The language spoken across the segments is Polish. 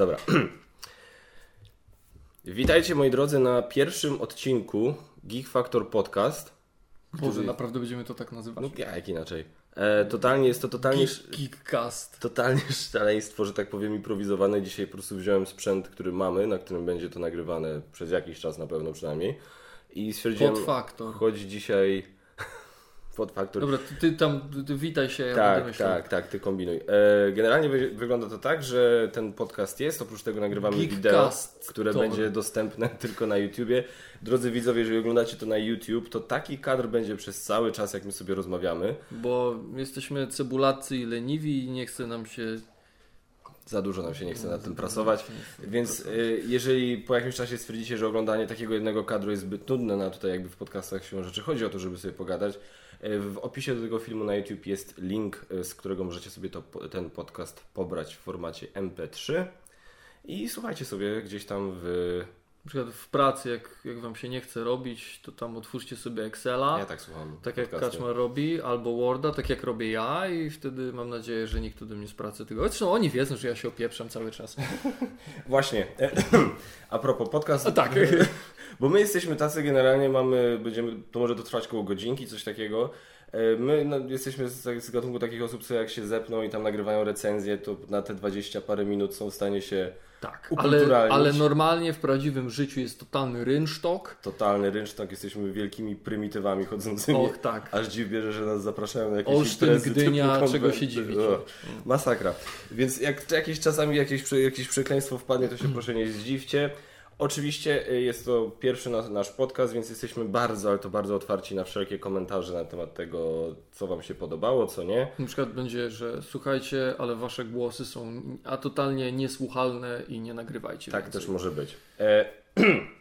Dobra. Witajcie moi drodzy na pierwszym odcinku Geek Factor Podcast. Boże, naprawdę będziemy to tak nazywać? No jak inaczej. E, totalnie jest to totalnie, Geek, Geekcast. totalnie szaleństwo, że tak powiem, improwizowane. Dzisiaj po prostu wziąłem sprzęt, który mamy, na którym będzie to nagrywane przez jakiś czas na pewno przynajmniej. I stwierdziłem, Pod Factor. chodź dzisiaj pod faktor. Dobra, ty, tam, ty, witaj się, ja Tak, tak, tak, ty kombinuj. E, generalnie wy, wygląda to tak, że ten podcast jest, oprócz tego nagrywamy Geekcast wideo, które będzie dostępne tylko na YouTubie. Drodzy widzowie, jeżeli oglądacie to na YouTube, to taki kadr będzie przez cały czas, jak my sobie rozmawiamy. Bo jesteśmy cebulacy i leniwi i nie chce nam się... Za dużo nam się nie chce nad tym prasować. Więc y, jeżeli po jakimś czasie stwierdzicie, że oglądanie takiego jednego kadru jest zbyt nudne, na tutaj jakby w podcastach siłą rzeczy chodzi o to, żeby sobie pogadać, w opisie do tego filmu na YouTube jest link, y, z którego możecie sobie to, ten podcast pobrać w formacie MP3 i słuchajcie sobie gdzieś tam w... Na przykład w pracy, jak, jak wam się nie chce robić, to tam otwórzcie sobie Excela. Ja tak słucham. Tak jak. Kaczmar robi, albo Worda, tak jak robię ja i wtedy mam nadzieję, że nikt ode mnie z pracy tego... Zresztą oni wiedzą, że ja się opieprzam cały czas. Właśnie. A propos podcast. A tak. Bo my jesteśmy tacy generalnie, mamy, będziemy, to może to trwać koło godzinki, coś takiego. E, My no, jesteśmy z, z gatunku takich osób, co jak się zepną i tam nagrywają recenzje, to na te 20 parę minut są w stanie się Tak, ale, ale normalnie w prawdziwym życiu jest totalny rynsztok. totalny rynsztok, jesteśmy wielkimi prymitywami chodzącymi. Och tak. Aż dziw bierze, że nas zapraszają na jakieś Olsztyn, imprezy Gdynia, czego się dziwić. O, Masakra. Więc jak jakieś czasami jakieś, jakieś przekleństwo wpadnie, to się proszę nie zdziwcie. Oczywiście y, jest to pierwszy nas, nasz podcast, więc jesteśmy bardzo, ale to bardzo otwarci na wszelkie komentarze na temat tego, co Wam się podobało, co nie. Na przykład będzie, że słuchajcie, ale wasze głosy są a totalnie niesłuchalne i nie nagrywajcie. Tak więcej. też może być. E,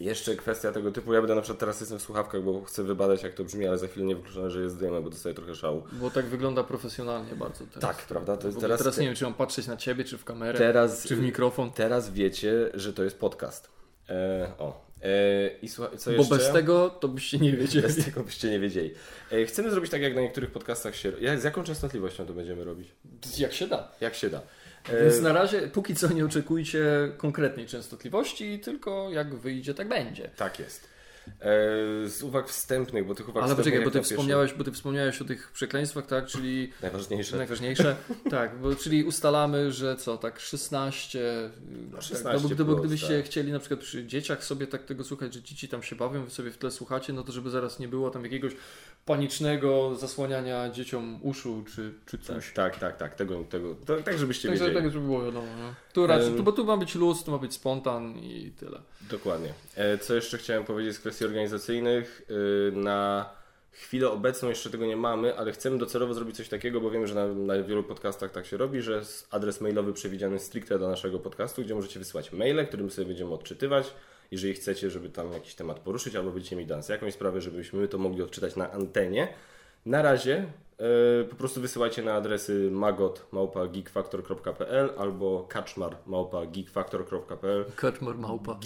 jeszcze kwestia tego typu, ja będę na przykład teraz jestem w słuchawkach, bo chcę wybadać jak to brzmi, ale za chwilę nie wykluczone, że je zdejmę, bo dostaję trochę szału. Bo tak wygląda profesjonalnie bardzo teraz. Tak, prawda? To W jest teraz, teraz nie wiem, czy mam patrzeć na ciebie, czy w kamerę, teraz, czy w mikrofon. teraz wiecie, że to jest podcast. E, o. E, I słuchaj, co Bo jeszcze? bez tego to byście nie wiedzieli. Bez tego byście nie wiedzieli. E, chcemy zrobić tak, jak na niektórych podcastach się... Jak, z jaką częstotliwością to będziemy robić? Jak się da. Jak się da. E, Więc na razie, póki co nie oczekujcie konkretnej częstotliwości, tylko jak wyjdzie, tak będzie. Tak jest. E, z uwag wstępnych, bo tych uwag Ale poczekaj, bo ty, wspomniałeś, bo ty wspomniałeś o tych przekleństwach, tak? Czyli Najważniejsze. Najważniejsze. tak, bo czyli ustalamy, że co, tak 16. No, tak, 16 no, bo plus, gdybyście tak. chcieli na przykład przy dzieciach sobie tak tego słuchać, że dzieci tam się bawią, wy sobie w tle słuchacie, no to żeby zaraz nie było tam jakiegoś panicznego zasłaniania dzieciom uszu czy, czy coś. Tak, tak, tak, tak. Tego, tego, to, tak żebyście Także wiedzieli. tak, żeby było wiadomo. No. Tu raczej, tu, bo tu ma być luz, tu ma być spontan i tyle. Dokładnie. E, Co jeszcze chciałem powiedzieć z kwestii organizacyjnych? Y, Na chwilę obecną jeszcze tego nie mamy, ale chcemy docelowo zrobić coś takiego, bo wiemy, że na, na wielu podcastach tak się robi, że adres mailowy przewidziany stricte do naszego podcastu, gdzie możecie wysyłać maile, którym sobie będziemy odczytywać. Jeżeli chcecie, żeby tam jakiś temat poruszyć, albo będziecie mi dać jakąś sprawę, żebyśmy my to mogli odczytać na antenie. Na razie e, po prostu wysyłajcie na adresy magot.geekfactor.pl albo kaczmar.geekfactor.pl Kaczmar małpa.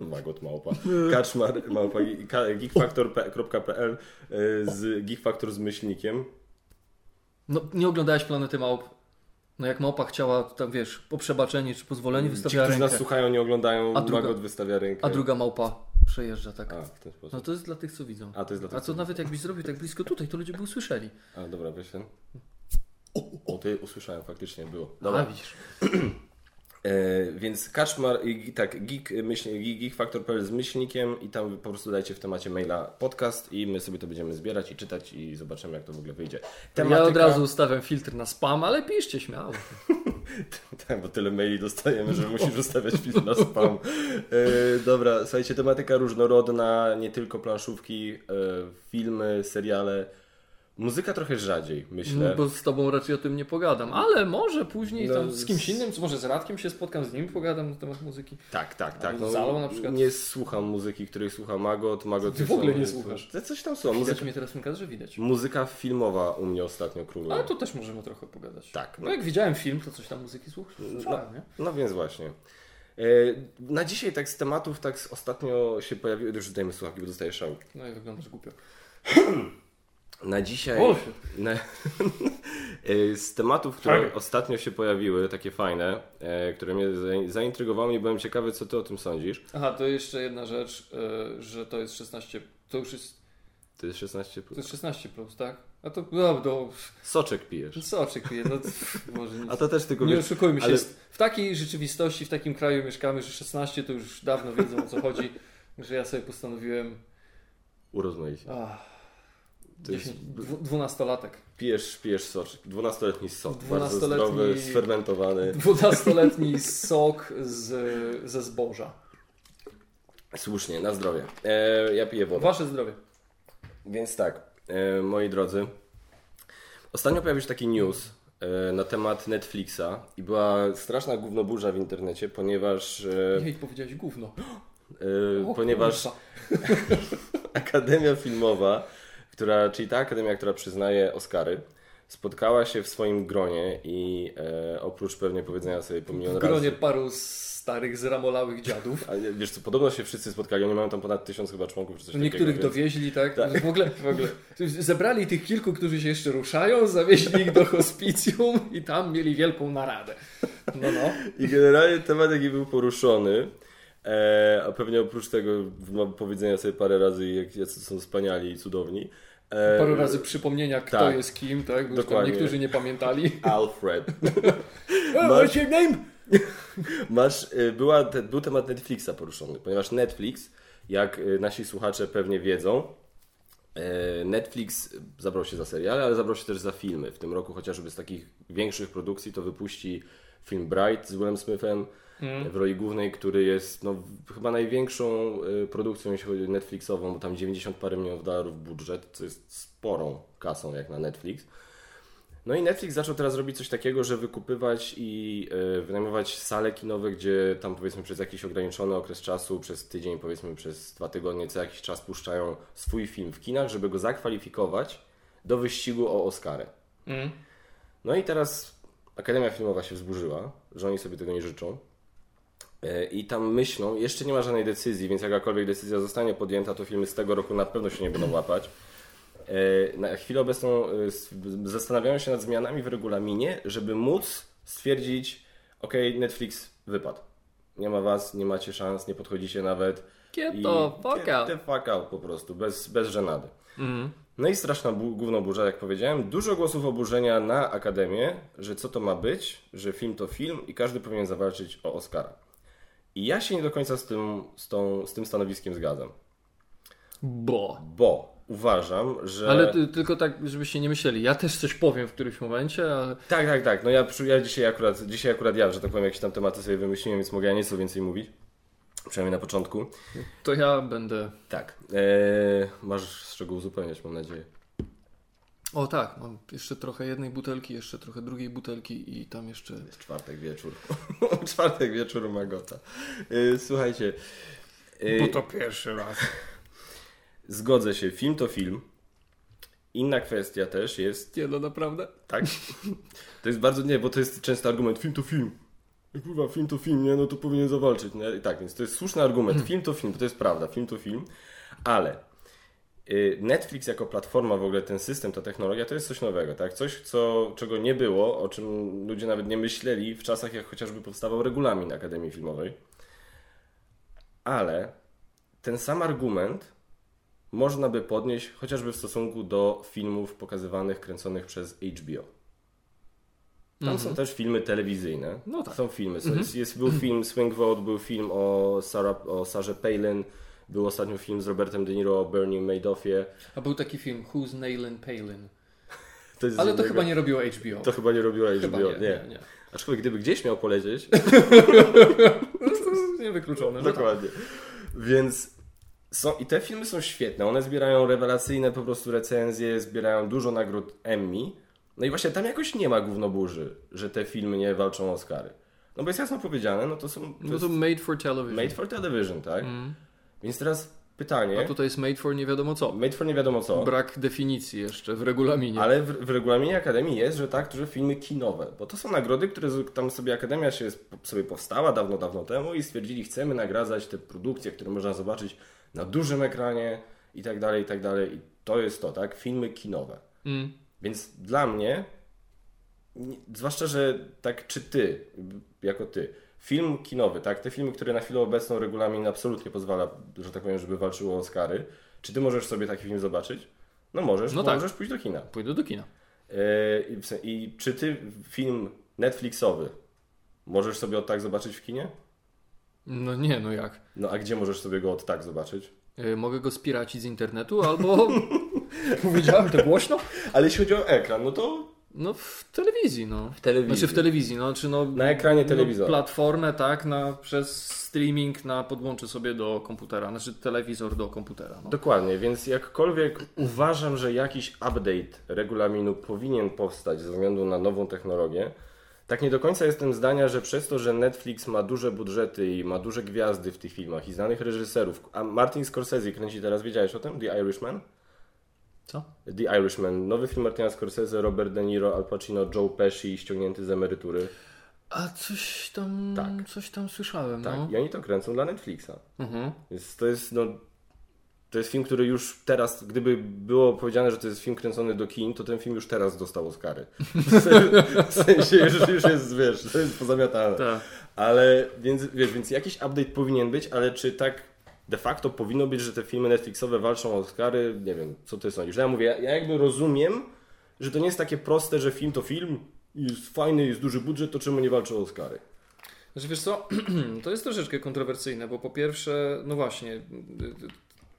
Magot małpa. Kaczmar małpa. ka- geekfactor.pl e, z Geekfactor z myślnikiem. No nie oglądałeś Planety Małp? No jak małpa chciała, tam wiesz, po przebaczeniu czy pozwoleniu Ci, wystawiała którzy nas rękę, słuchają, nie oglądają, A druga- Magot wystawia rękę. a druga małpa przejeżdża tak. A, w ten sposób. No to jest dla tych, co widzą. A, to jest dla tych, A to co- nawet jakbyś zrobił tak blisko tutaj, to ludzie by usłyszeli. A, dobra, weź ten. O, ty usłyszałem, faktycznie było. A Dobra. widzisz. E, więc Kaczmar, i, tak, geek, myśl, geek, geekfactor.pl z myślnikiem i tam po prostu dajcie w temacie maila podcast i my sobie to będziemy zbierać i czytać i zobaczymy jak to w ogóle wyjdzie. Ja od razu ustawiam filtr na spam, ale piszcie śmiało. Tak, bo tyle maili dostajemy, że musisz ustawiać film na spam. E, dobra, słuchajcie, tematyka różnorodna, nie tylko planszówki, e, filmy, seriale. Muzyka trochę rzadziej, myślę. No, bo z tobą raczej o tym nie pogadam, ale może później No, tam z kimś innym, może z Radkiem się spotkam, z nim pogadam na temat muzyki. Tak, tak, tak. Albo Zalo na przykład. Nie słucham muzyki, której słucha Magot. Magot Ty w ogóle nie słuchasz. To Coś tam. Widać Muzyka, mnie teraz w tym kadrze, widać. muzyka filmowa u mnie ostatnio króluje. Ale to też możemy trochę pogadać. Tak. No jak widziałem film, to coś tam muzyki słuch- słuchałem, nie? No więc właśnie. E, Na dzisiaj tak z tematów, tak z ostatnio się pojawiły, już dajmy słuchawki, bo dostaję szał. No i wyglądasz głupio. Na dzisiaj. Na, e, z tematów, które Fajnie. ostatnio się pojawiły, takie fajne, e, które mnie za- zaintrygowały i byłem ciekawy, co ty o tym sądzisz. Aha, to jeszcze jedna rzecz, e, że to jest 16, to już jest, To jest 16 to plus. jest 16 plus, tak? A to, no, no, Soczek pijesz. co oczekuję, no, może nic. A to też tylko Nie wiesz, oszukujmy się, ale- w takiej rzeczywistości, w takim kraju mieszkamy, że 16 to już dawno wiedzą o co chodzi, że ja sobie postanowiłem, urozmaicie. ach, To jest, 10, dwu- dwunastolatek. pijesz, pijesz soczek. 12-letni sok. Bardzo Dwunastoletni- zdrowy, sfermentowany. Dwunastoletni sok z, ze zboża. Słusznie, na zdrowie. E, ja piję wodę. Wasze zdrowie. Więc tak, e, moi drodzy. Ostatnio pojawił się taki news e, na temat Netflixa i była straszna gównoburza w internecie, ponieważ, e, Jej, powiedziałeś gówno. e, O, ponieważ. Akademia Filmowa, która, czyli ta akademia, która przyznaje Oscary, spotkała się w swoim gronie i e, oprócz pewnie powiedzenia sobie po milion W gronie razy. paru starych, zramolałych dziadów. Ale wiesz co, podobno się wszyscy spotkali, oni mają tam ponad tysiąc chyba członków czy coś Niektórych takiego. dowieźli, tak? Tak. W, ogóle, w ogóle. Zebrali tych kilku, którzy się jeszcze ruszają, zawieźli ich do hospicjum i tam mieli wielką naradę. No, no. I generalnie temat jaki był poruszony, e, a pewnie oprócz tego mam powiedzenia sobie parę razy, jak jacy są wspaniali i cudowni. E, Paru razy przypomnienia, kto tak. jest kim, tak? Bo Dokładnie. niektórzy nie pamiętali. Alfred. Oh, what's your name? Masz, y, była, te, był temat Netflixa poruszony, ponieważ Netflix, jak y, nasi słuchacze pewnie wiedzą, e, Netflix zabrał się za seriale, ale zabrał się też za filmy. W tym roku chociażby z takich większych produkcji to wypuści film Bright z Willem Smithem w roli głównej, który jest no, chyba największą y, produkcją, jeśli chodzi o Netflixową, bo tam 90 parę milionów dolarów budżet, co jest sporą kasą jak na Netflix. No i Netflix zaczął teraz robić coś takiego, że wykupywać i y, wynajmować sale kinowe, gdzie tam powiedzmy przez jakiś ograniczony okres czasu, przez tydzień, powiedzmy przez dwa tygodnie, co jakiś czas puszczają swój film w kinach, żeby go zakwalifikować do wyścigu o Oscary. Mm. No i teraz Akademia Filmowa się wzburzyła, że oni sobie tego nie życzą. E, I tam myślą, jeszcze nie ma żadnej decyzji, więc jakakolwiek decyzja zostanie podjęta, to filmy z tego roku na pewno się nie będą łapać. E, Na chwilę obecną e, zastanawiają się nad zmianami w regulaminie, żeby móc stwierdzić, ok, Netflix wypadł. Nie ma was, nie macie szans, nie podchodzicie nawet. Get the fuck get out. the fuck out po prostu, bez, bez żenady. Mm. No i straszna bu- gówno burza, jak powiedziałem. Dużo głosów oburzenia na Akademię, że co to ma być, że film to film i każdy powinien zawalczyć o Oscara. I ja się nie do końca z tym, z tą, z tym stanowiskiem zgadzam. Bo. Bo uważam, że... Ale ty, tylko tak, żebyście nie myśleli. Ja też coś powiem w którymś momencie, ale Tak, tak, tak. No ja, ja dzisiaj akurat, dzisiaj akurat ja, że tak powiem, jakieś tam tematy sobie wymyśliłem, więc mogę ja nieco więcej mówić. Przynajmniej na początku. to ja będę. Tak. Eee, masz z czego uzupełniać, mam nadzieję. O tak, mam jeszcze trochę jednej butelki, jeszcze trochę drugiej butelki i tam jeszcze. Jest czwartek wieczór. czwartek wieczór Magota. Eee, słuchajcie. eee, pierwszy raz. Zgodzę się, film to film. Inna kwestia też jest, Nie, no naprawdę. tak? To jest bardzo, nie, bo to jest częsty argument, film to film. Kurwa, film to film, nie? No to powinien zawalczyć, nie? I tak, więc to jest słuszny argument. Film to film, bo to jest prawda, film to film. Ale y, Netflix jako platforma, w ogóle ten system, ta technologia, to jest coś nowego, tak? Coś, co, czego nie było, o czym ludzie nawet nie myśleli w czasach, jak chociażby powstawał regulamin Akademii Filmowej. Ale ten sam argument można by podnieść chociażby w stosunku do filmów pokazywanych, kręconych przez HBO. Tam są też filmy telewizyjne. No tak. Są filmy. Są, jest, jest, był film Swing Vote, był film o, Sarah, o Sarze Palin, był ostatnio film z Robertem De Niro o Bernie Madoffie. A był taki film Who's Nailin Palin. To jest Ale z to innego- chyba nie robiło HBO. To chyba nie robiło HBO. Nie, nie, nie, nie. Aczkolwiek gdyby gdzieś miał polecieć, To jest niewykluczone. tak. Dokładnie. Więc są, i te filmy są świetne. One zbierają rewelacyjne po prostu recenzje, zbierają dużo nagród Emmy. No i właśnie tam jakoś nie ma gównoburzy, że te filmy nie walczą o Oscary. No bo jest jasno powiedziane, no to są to No jest to made for television. made for television, tak? Mm. Więc teraz pytanie, A tutaj jest made for nie wiadomo co. made for nie wiadomo co, Brak definicji jeszcze w regulaminie. ale w, w regulaminie Akademii jest, że tak, że filmy kinowe, bo to są nagrody, które tam sobie Akademia się sobie powstała dawno, dawno temu i stwierdzili, chcemy nagradzać te produkcje, które można zobaczyć na dużym ekranie i tak dalej, i tak dalej. I to jest to, tak? Filmy kinowe. Mm. Więc dla mnie, nie, zwłaszcza, że tak czy ty, jako ty, film kinowy, tak? Te filmy, które na chwilę obecną regulamin absolutnie pozwala, że tak powiem, żeby walczyły o Oscary, czy ty możesz sobie taki film zobaczyć? No możesz, No tak. możesz pójść do kina. Pójdę do kina. E, i czy ty film Netflixowy możesz sobie od tak zobaczyć w kinie? No nie, no jak? No a gdzie możesz sobie go od tak zobaczyć? Y, Mogę go spiracić z internetu albo... Powiedziałem to głośno? Ale jeśli chodzi o ekran, no to No w telewizji, no. w telewizji. Znaczy w telewizji, no, czy no... Na ekranie telewizora. No, platformę, tak, na, przez streaming na podłączę sobie do komputera, znaczy telewizor do komputera. No. Dokładnie, więc jakkolwiek uważam, że jakiś update regulaminu powinien powstać ze względu na nową technologię, tak nie do końca jestem zdania, że przez to, że Netflix ma duże budżety i ma duże gwiazdy w tych filmach i znanych reżyserów, a Martin Scorsese kręci teraz, wiedziałeś o tym? The Irishman? Co? The Irishman, nowy film Martina Scorsese, Robert De Niro, Al Pacino, Joe Pesci ściągnięty z emerytury. A coś tam, Tak. coś tam słyszałem, Tak, no. i oni to kręcą dla Netflixa. Mhm. Więc to jest, no, to jest film, który już teraz, gdyby było powiedziane, że to jest film kręcony do kin, to ten film już teraz dostał Oscary. W sensie już, już jest, wiesz, to jest pozamiatane. Tak. Ale, więc, wiesz, więc jakiś update powinien być, ale czy tak de facto powinno być, że te filmy Netflixowe walczą o Oscary? Nie wiem, co ty sądzisz. Ja mówię, ja, ja jakby rozumiem, że to nie jest takie proste, że film to film, jest fajny, jest duży budżet, to czemu nie walczą o Oscary? Znaczy wiesz co, to jest troszeczkę kontrowersyjne, bo po pierwsze, no właśnie,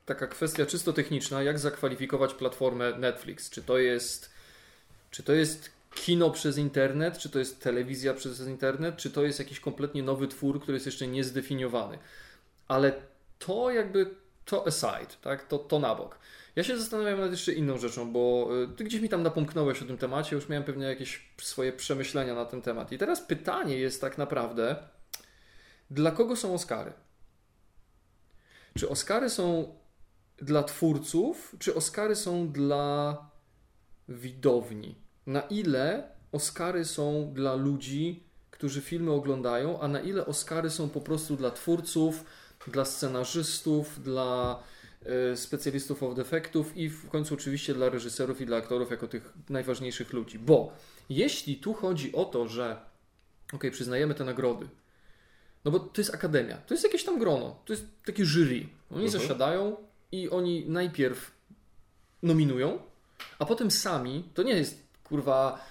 taka kwestia czysto techniczna, jak zakwalifikować platformę Netflix? Czy to jest, czy to jest kino przez internet, czy to jest telewizja przez internet, czy to jest jakiś kompletnie nowy twór, który jest jeszcze niezdefiniowany? Ale to jakby, to aside, tak, to, to na bok. Ja się zastanawiam nad jeszcze inną rzeczą, bo y, ty gdzieś mi tam napomknąłeś o tym temacie, już miałem pewnie jakieś swoje przemyślenia na ten temat. I teraz pytanie jest tak naprawdę, dla kogo są Oscary? Czy Oscary są dla twórców, czy Oscary są dla widowni? Na ile Oscary są dla ludzi, którzy filmy oglądają, a na ile Oscary są po prostu dla twórców, dla scenarzystów, dla e, specjalistów od efektów i w końcu oczywiście dla reżyserów i dla aktorów jako tych najważniejszych ludzi. Bo jeśli tu chodzi o to, że ok, przyznajemy te nagrody, no bo to jest akademia, to jest jakieś tam grono, to jest takie jury. Oni Mhm. zasiadają i oni najpierw nominują, a potem sami, to nie jest kurwa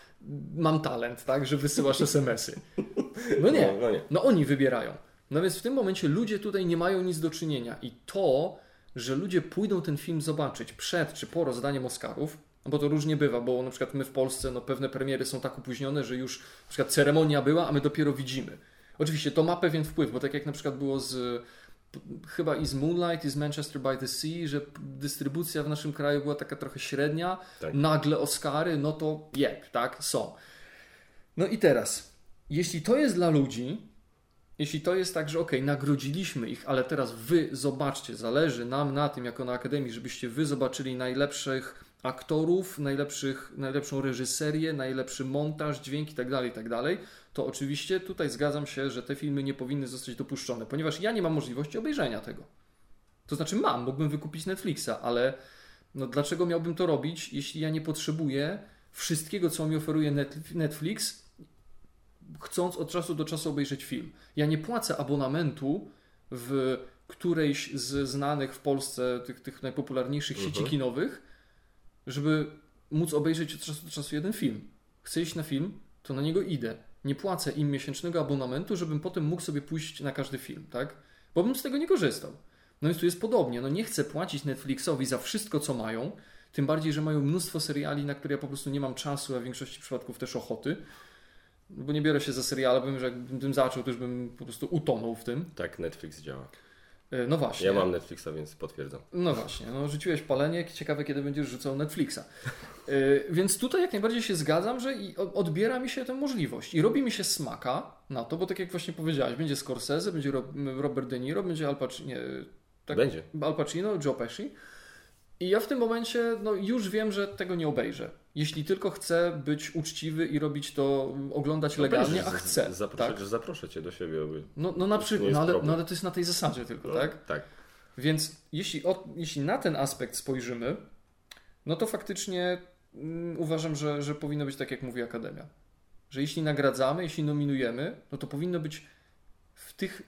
mam talent, tak, że wysyłasz SMS-y. No nie, No, no nie. no oni wybierają. No więc w tym momencie ludzie tutaj nie mają nic do czynienia i to, że ludzie pójdą ten film zobaczyć przed czy po rozdaniem Oscarów, no bo to różnie bywa, bo na przykład my w Polsce no pewne premiery są tak opóźnione, że już na przykład ceremonia była, a my dopiero widzimy. Oczywiście to ma pewien wpływ, bo tak jak na przykład było z chyba i z Moonlight, i z Manchester by the Sea, że dystrybucja w naszym kraju była taka trochę średnia, Tak. nagle Oscary, no to jeb, tak, są. No i teraz, jeśli to jest dla ludzi, jeśli to jest tak, że ok, nagrodziliśmy ich, ale teraz wy zobaczcie, zależy nam na tym, jako na Akademii, żebyście wy zobaczyli najlepszych aktorów, najlepszych, najlepszą reżyserię, najlepszy montaż, dźwięk tak tak dalej, to oczywiście tutaj zgadzam się, że te filmy nie powinny zostać dopuszczone, ponieważ ja nie mam możliwości obejrzenia tego. To znaczy mam, mógłbym wykupić Netflixa, ale no dlaczego miałbym to robić, jeśli ja nie potrzebuję wszystkiego, co mi oferuje Net- Netflix, chcąc od czasu do czasu obejrzeć film. Ja nie płacę abonamentu w którejś z znanych w Polsce tych, tych najpopularniejszych sieci Mhm. kinowych, żeby móc obejrzeć od czasu do czasu jeden film. Chcę iść na film, to na niego idę. Nie płacę im miesięcznego abonamentu, żebym potem mógł sobie pójść na każdy film, tak? Bo bym z tego nie korzystał. No więc tu jest podobnie. No nie chcę płacić Netflixowi za wszystko, co mają, tym bardziej, że mają mnóstwo seriali, na które ja po prostu nie mam czasu, a w większości przypadków też ochoty. Bo nie biorę się za seriale, bo wiem, że jakbym tym zaczął, to już bym po prostu utonął w tym. Tak Netflix działa. E, No właśnie. Ja mam Netflixa, więc potwierdzam. No właśnie, no rzuciłeś palenie, ciekawe kiedy będziesz rzucał Netflixa. Yy, więc tutaj jak najbardziej się zgadzam, że odbiera mi się tę możliwość i robi mi się smaka na to, bo tak jak właśnie powiedziałeś, będzie Scorsese, będzie Ro- Robert De Niro, będzie Al Pacino, nie, tak, Będzie. Al Pacino, Joe Pesci i ja w tym momencie no, już wiem, że tego nie obejrzę. Jeśli tylko chcę być uczciwy i robić to, oglądać legalnie, a chcę. Zaproszę, Tak? zaproszę cię do siebie. Aby... No, no na przykład, no ale, no ale to jest na tej zasadzie tylko, tak? Tak. Więc jeśli, o, jeśli na ten aspekt spojrzymy, no to faktycznie mm, uważam, że, że powinno być tak, jak mówi Akademia. Że jeśli nagradzamy, jeśli nominujemy, no to powinno być w tych,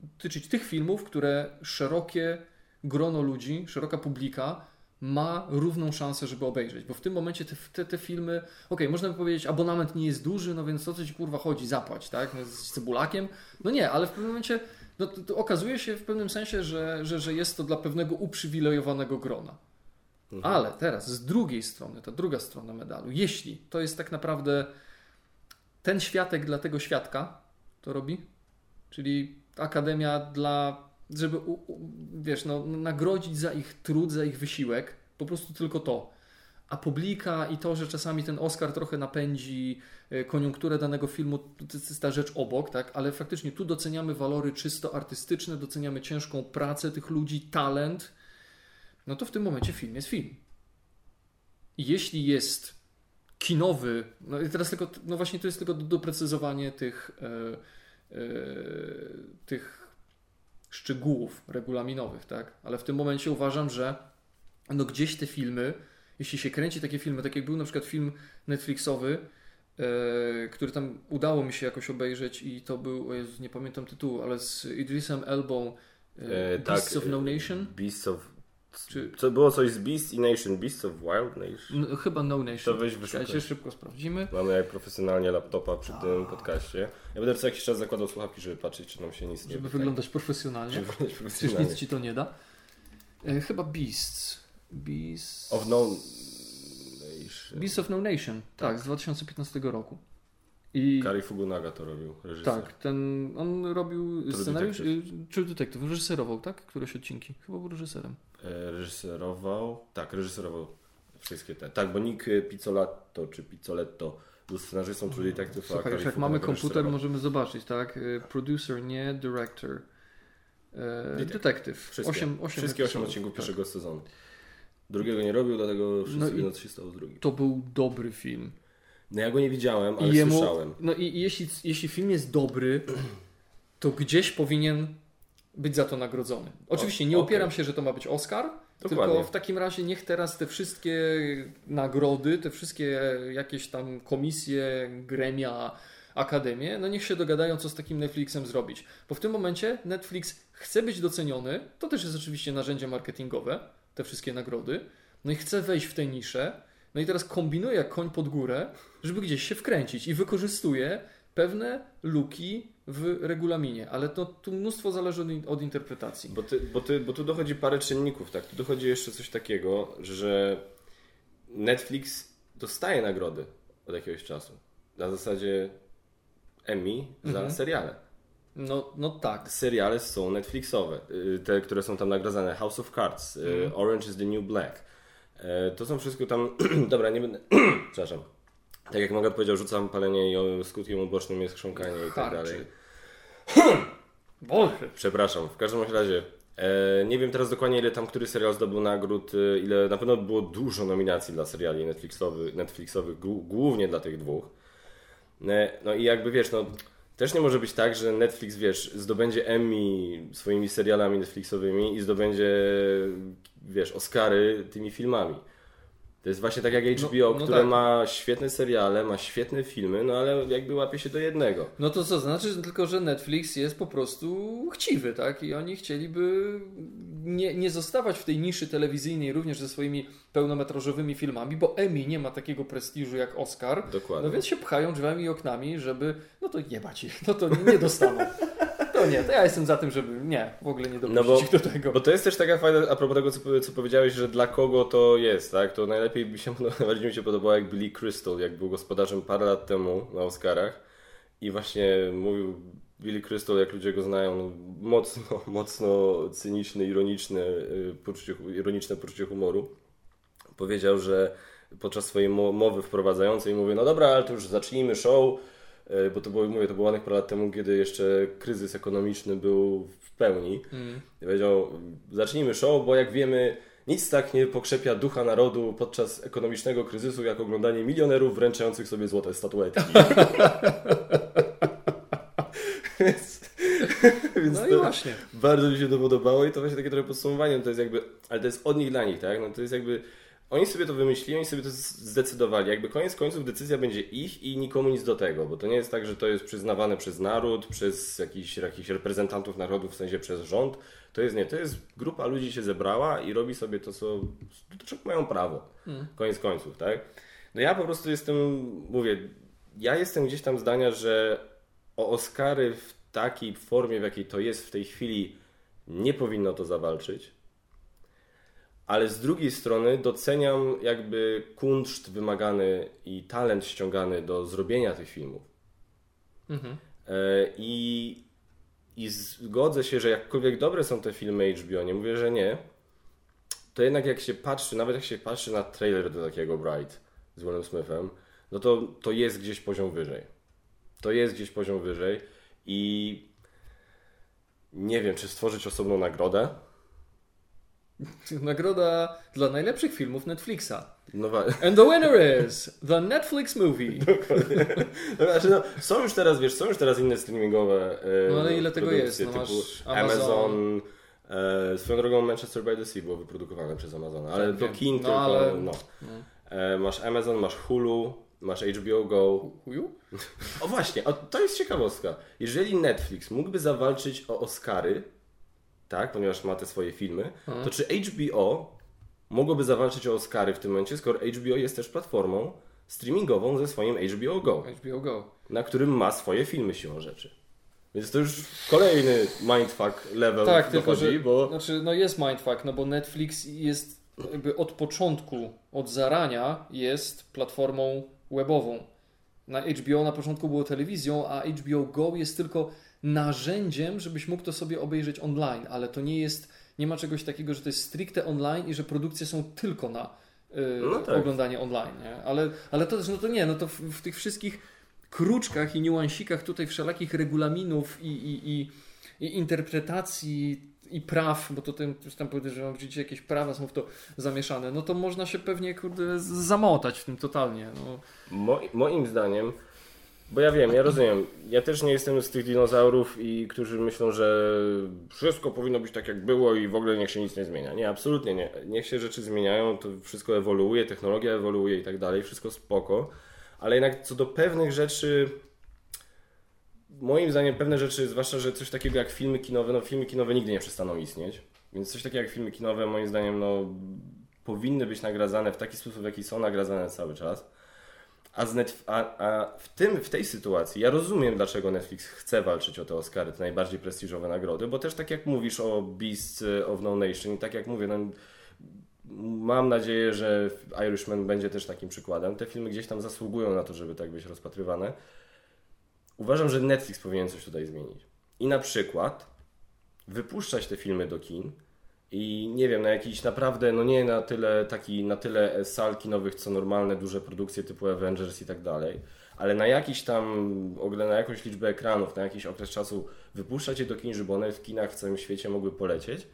dotyczyć tych filmów, które szerokie grono ludzi, szeroka publika ma równą szansę, żeby obejrzeć. Bo w tym momencie te, te, te filmy, okej, można by powiedzieć, abonament nie jest duży, no więc o co ci kurwa chodzi, zapłać, tak? No, z cebulakiem. No nie, ale w pewnym momencie no, to, to okazuje się w pewnym sensie, że, że, że jest to dla pewnego uprzywilejowanego grona. Mhm. Ale teraz z drugiej strony, ta druga strona medalu, jeśli to jest tak naprawdę ten światek dla tego świadka, to robi, czyli akademia dla, żeby u, u, wiesz, no, nagrodzić za ich trud, za ich wysiłek, po prostu tylko to. A publika i to, że czasami ten Oscar trochę napędzi e, koniunkturę danego filmu, to jest ta rzecz obok, tak? Ale faktycznie tu doceniamy walory czysto artystyczne, doceniamy ciężką pracę tych ludzi, talent, no to w tym momencie film jest film. Jeśli jest kinowy, no i teraz tylko, no właśnie to jest tylko doprecyzowanie tych, e, e, tych szczegółów regulaminowych, tak? Ale w tym momencie uważam, że no gdzieś te filmy, jeśli się kręci takie filmy, tak jak był na przykład film Netflixowy, e, który tam udało mi się jakoś obejrzeć i to był, Jezu, nie pamiętam tytułu, ale z Idrisem Elbą e, Beasts of No Nation. Beasts of... Czy- Co, było coś z Beast i Nation, Beasts of Wild Nation? No, chyba No Nation. To weź wyszukaj. szybko sprawdzimy. Mamy jak profesjonalnie laptopa przy tym podcaście. Ja będę co jakiś czas zakładał słuchawki, żeby patrzeć, czy nam się nic nie Żeby wyglądać profesjonalnie. Żeby wyglądać Przecież profesjonalnie. nic ci to nie da. E, chyba Beasts. Beasts. Of no Nation. Beasts of No Nation. Tak, z 2015 roku. I Kari Fugunaga to robił, reżyser. tak, ten on robił True scenariusz. Detective. y, True Detective. Reżyserował, tak? Któreś odcinki. Chyba był reżyserem. E, Reżyserował, tak, reżyserował wszystkie te. Tak, bo Nick Pizzolatto, czy Pizzoletto był scenarzystą True Detective, a Słuchaj, już jak mamy komputer, możemy zobaczyć, tak? Y, Producer, nie director. E, Detective. Detective. Wszystkie, Osiem, osiem wszystkie 8 epizodów, odcinków tak. pierwszego sezonu. Drugiego nie robił, dlatego wszyscy No no wiedzą, co się stało z drugim. To był dobry film. No ja go nie widziałem, ale jemu, słyszałem. No i i jeśli, jeśli film jest dobry, to gdzieś powinien być za to nagrodzony. Oczywiście nie opieram się, że to ma być Oscar, Dokładnie. tylko w takim razie niech teraz te wszystkie nagrody, te wszystkie jakieś tam komisje, gremia, akademie, no niech się dogadają, co z takim Netflixem zrobić. Bo w tym momencie Netflix chce być doceniony, to też jest oczywiście narzędzie marketingowe, te wszystkie nagrody, no i chce wejść w tę niszę, no i teraz kombinuje jak koń pod górę, żeby gdzieś się wkręcić i wykorzystuje pewne luki w regulaminie, ale to tu mnóstwo zależy od, od interpretacji. Bo, ty, bo, ty, bo tu dochodzi parę czynników, tak? Tu dochodzi jeszcze coś takiego, że Netflix dostaje nagrody od jakiegoś czasu. Na zasadzie Emmy za Mhm. seriale. No, no tak. Seriale są Netflixowe, y, te, które są tam nagradzane. House of Cards, y, Mhm. Orange is the New Black. E, To są wszystko tam. Dobra, nie będę. Przepraszam. Tak jak Mogę powiedział, rzucam palenie i skutkiem ubocznym jest chrząkanie i tak dalej. Boże. Przepraszam, w każdym razie. E, nie wiem teraz dokładnie, ile tam który serial zdobył nagród, e, ile na pewno było dużo nominacji dla seriali Netflixowych, Netflixowych głó- głównie dla tych dwóch. E, no i jakby wiesz, no też nie może być tak, że Netflix, wiesz, zdobędzie Emmy swoimi serialami Netflixowymi i zdobędzie, wiesz, Oscary tymi filmami. To jest właśnie tak jak HBO, no które tak. ma świetne seriale, ma świetne filmy, no ale jakby łapie się do jednego. No to co, znaczy tylko, że Netflix jest po prostu chciwy, tak? I oni chcieliby nie, nie zostawać w tej niszy telewizyjnej również ze swoimi pełnometrażowymi filmami, bo Emmy nie ma takiego prestiżu jak Oscar. Dokładnie. No więc się pchają drzwiami i oknami, żeby, no to jebać ich, no to nie, nie dostaną. To nie, to ja jestem za tym, żeby nie, w ogóle nie dopuścić No bo- do tego. Bo to jest też taka fajna, a propos tego, co, co powiedziałeś, że dla kogo to jest, tak? To najlepiej by się, najbardziej mi się podobało, jak Billy Crystal, jak był gospodarzem parę lat temu na Oscarach i właśnie mówił Billy Crystal, jak ludzie go znają, no, mocno, mocno cyniczny, ironiczny, y, poczucie, ironiczne poczucie humoru. Powiedział, że podczas swojej mo- mowy wprowadzającej mówi, no dobra, ale to już zacznijmy show, bo to było, mówię, to było ładnych parę lat temu, kiedy jeszcze kryzys ekonomiczny był w pełni. Mm. I powiedział, zacznijmy show, bo jak wiemy, nic tak nie pokrzepia ducha narodu podczas ekonomicznego kryzysu, jak oglądanie milionerów wręczających sobie złote statuetki. więc więc No i właśnie. bardzo mi się to podobało i to właśnie takie trochę podsumowanie, to jest jakby, ale to jest od nich dla nich, tak? No to jest jakby Oni sobie to wymyślili, oni sobie to zdecydowali. Jakby koniec końców decyzja będzie ich i nikomu nic do tego, bo to nie jest tak, że to jest przyznawane przez naród, przez jakichś, jakichś reprezentantów narodu, w sensie przez rząd. To jest nie, to jest grupa ludzi się zebrała i robi sobie to, co, do czego mają prawo. Hmm. Koniec końców, tak? No ja po prostu jestem, mówię, ja jestem gdzieś tam zdania, że o Oscary w takiej formie, w jakiej to jest w tej chwili, nie powinno to zawalczyć ale z drugiej strony doceniam jakby kunszt wymagany i talent ściągany do zrobienia tych filmów. Mhm. E, I, I zgodzę się, że jakkolwiek dobre są te filmy HBO, nie mówię, że nie, to jednak jak się patrzy, nawet jak się patrzy na trailer do takiego Bright z Willem Smithem, no to, to jest gdzieś poziom wyżej. To jest gdzieś poziom wyżej i nie wiem, czy stworzyć osobną nagrodę, Nagroda dla najlepszych filmów Netflixa. No And the winner is the Netflix movie. Dokładnie. No, znaczy, no, są już teraz, wiesz, są już teraz inne streamingowe e, No ale ile tego jest? No, typu Amazon. Amazon e, swoją drogą Manchester by the Sea było wyprodukowane przez Amazon, ale tak, do kin no, tylko, ale... no. no. E, masz Amazon, masz Hulu, masz HBO Go. Hulu? O właśnie, o, to jest ciekawostka. Jeżeli Netflix mógłby zawalczyć o Oscary tak, ponieważ ma te swoje filmy, hmm. to czy HBO mogłoby zawalczyć o Oscary w tym momencie, skoro HBO jest też platformą streamingową ze swoim HBO Go. HBO Go. Na którym ma swoje filmy siłą rzeczy. Więc to już kolejny mindfuck level tak, dochodzi, tylko, że, bo... Znaczy, no jest mindfuck, no bo Netflix jest jakby od początku, od zarania jest platformą webową. Na HBO na początku było telewizją, a HBO Go jest tylko narzędziem, żebyś mógł to sobie obejrzeć online, ale to nie jest, nie ma czegoś takiego, że to jest stricte online i że produkcje są tylko na yy, no tak. oglądanie online, nie? Ale, ale to też, no to nie, no to w, w tych wszystkich kruczkach i niuansikach tutaj wszelakich regulaminów i, i, i, i interpretacji i praw, bo to już tam podejrzewam, że jakieś prawa są w to zamieszane, no to można się pewnie kurde zamotać w tym totalnie. No. Mo moim zdaniem bo ja wiem, ja rozumiem. Ja też nie jestem z tych dinozaurów, i którzy myślą, że wszystko powinno być tak, jak było i w ogóle niech się nic nie zmienia. Nie, absolutnie nie. Niech się rzeczy zmieniają, to wszystko ewoluuje, technologia ewoluuje i tak dalej, wszystko spoko. Ale jednak co do pewnych rzeczy, moim zdaniem pewne rzeczy, zwłaszcza, że coś takiego jak filmy kinowe, no filmy kinowe nigdy nie przestaną istnieć. Więc coś takiego jak filmy kinowe, moim zdaniem, no powinny być nagradzane w taki sposób, w jaki są nagradzane cały czas. A, Netf- a, a, w, tym, w tej sytuacji ja rozumiem, dlaczego Netflix chce walczyć o te Oscary, te najbardziej prestiżowe nagrody, bo też tak jak mówisz o Beast of No Nation i tak jak mówię, no, mam nadzieję, że Irishman będzie też takim przykładem. Te filmy gdzieś tam zasługują na to, żeby tak być rozpatrywane. Uważam, że Netflix powinien coś tutaj zmienić. I na przykład wypuszczać te filmy do kin, i nie wiem, na jakiś naprawdę, no nie na tyle taki, na tyle sal kinowych, co normalne duże produkcje typu Avengers i tak dalej, ale na jakiś tam, na jakąś liczbę ekranów, na jakiś okres czasu wypuszczać je do kin, żeby one w kinach w całym świecie mogły polecieć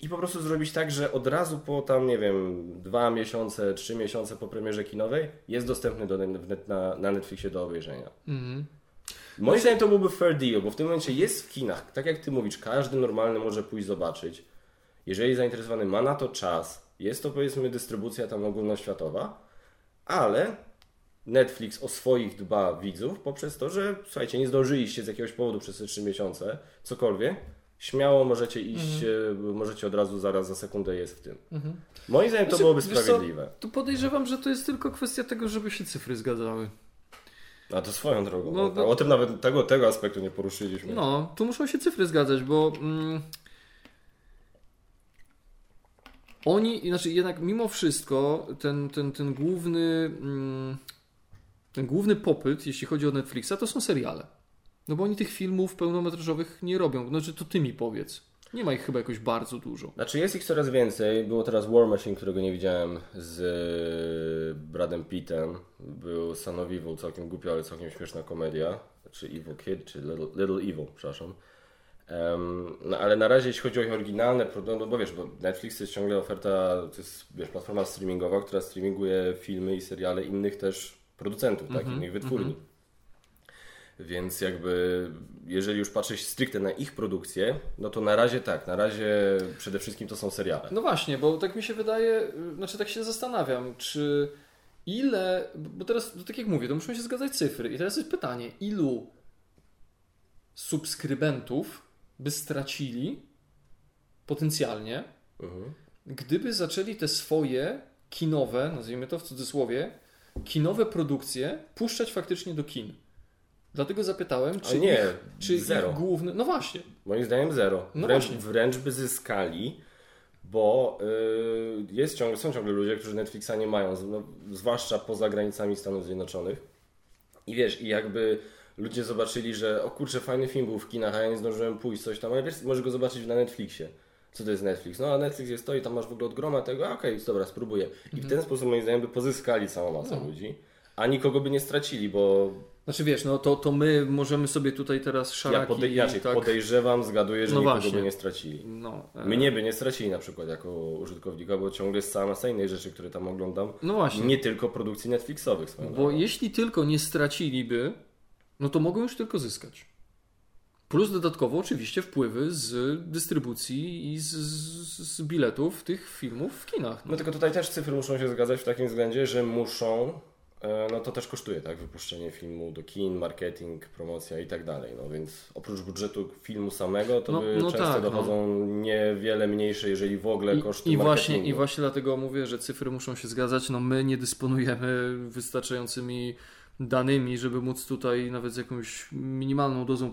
i po prostu zrobić tak, że od razu po tam, nie wiem, dwa miesiące, trzy miesiące po premierze kinowej jest dostępny do, na, na Netflixie do obejrzenia. Mhm. Moim zdaniem to byłby fair deal, bo w tym momencie jest w kinach, tak jak ty mówisz, każdy normalny może pójść zobaczyć jeżeli zainteresowany ma na to czas, jest to powiedzmy dystrybucja tam ogólnoświatowa, ale Netflix o swoich dba widzów poprzez to, że słuchajcie, nie zdążyliście z jakiegoś powodu przez te 3 miesiące, cokolwiek, śmiało możecie iść, mhm. możecie od razu zaraz za sekundę jest w tym. Mhm. Moim zdaniem to znaczy, byłoby sprawiedliwe. Co, tu podejrzewam, że to jest tylko kwestia tego, żeby się cyfry zgadzały. A to swoją drogą. No, no, o tym nawet tego, tego aspektu nie poruszyliśmy. No, tu muszą się cyfry zgadzać, bo mm, oni, znaczy jednak mimo wszystko ten, ten, ten główny mm, ten główny popyt, jeśli chodzi o Netflixa, to są seriale. No bo oni tych filmów pełnometrażowych nie robią. Znaczy to ty mi powiedz. Nie ma ich chyba jakoś bardzo dużo. Znaczy jest ich coraz więcej. Było teraz War Machine, którego nie widziałem z e, Bradem Pittem. Był Son of Evil, całkiem głupia, ale całkiem śmieszna komedia. Czy Evil Kid, czy Little, Little Evil, przepraszam. Um, no ale na razie jeśli chodzi o ich oryginalne produkty, no bo wiesz, bo Netflix to jest ciągle oferta, to jest wiesz, platforma streamingowa, która streaminguje filmy i seriale innych też producentów, mm -hmm, tak, mhm, innych wytwórni. Mm -hmm. Więc jakby, jeżeli już patrzeć stricte na ich produkcję, no to na razie tak, na razie przede wszystkim to są seriale. No właśnie, bo tak mi się wydaje, znaczy tak się zastanawiam, czy ile, bo teraz, no tak jak mówię, to muszą się zgadzać cyfry. I teraz jest pytanie, ilu subskrybentów by stracili potencjalnie, Mhm. gdyby zaczęli te swoje kinowe, nazwijmy to w cudzysłowie, kinowe produkcje puszczać faktycznie do kin. Dlatego zapytałem, A czy, nie, ich, czy zero. ich główny. No właśnie. Moim zdaniem zero. No wręcz, właśnie. wręcz by zyskali, bo y, jest ciągle, są ciągle ludzie, którzy Netflixa nie mają, no, zwłaszcza poza granicami Stanów Zjednoczonych. I wiesz, i jakby ludzie zobaczyli, że o kurczę, fajny film był w kinach, a ja nie zdążyłem pójść, coś tam, ale wiesz, możesz go zobaczyć na Netflixie. Co to jest Netflix? No a Netflix jest to i tam masz w ogóle od groma tego, a okej, dobra, spróbuję. I w ten sposób moim zdaniem by pozyskali całą masę ludzi, a nikogo by nie stracili, bo Znaczy wiesz, no to, to my możemy sobie tutaj teraz szaraki... ja podej- inaczej, tak, podejrzewam, zgaduję, że No nikogo właśnie. by nie stracili. no, e, Mnie by nie stracili na przykład jako użytkownika, bo ciągle jest cała masa innych rzeczy, które tam oglądam. no właśnie. Nie tylko produkcji Netflixowych Bo drogą. jeśli tylko nie straciliby, no to mogą już tylko zyskać. Plus dodatkowo oczywiście wpływy z dystrybucji i z, z, z biletów tych filmów w kinach. No tylko tutaj też cyfry muszą się zgadzać w takim względzie, że muszą, e, no to też kosztuje, tak, wypuszczenie filmu do kin, marketing, promocja i tak dalej, no więc oprócz budżetu filmu samego, to No- by no często tak, no. dochodzą niewiele mniejsze, jeżeli w ogóle I, koszty i, właśnie. I właśnie dlatego mówię, że cyfry muszą się zgadzać. No my nie dysponujemy wystarczającymi danymi, żeby móc tutaj nawet z jakąś minimalną dozą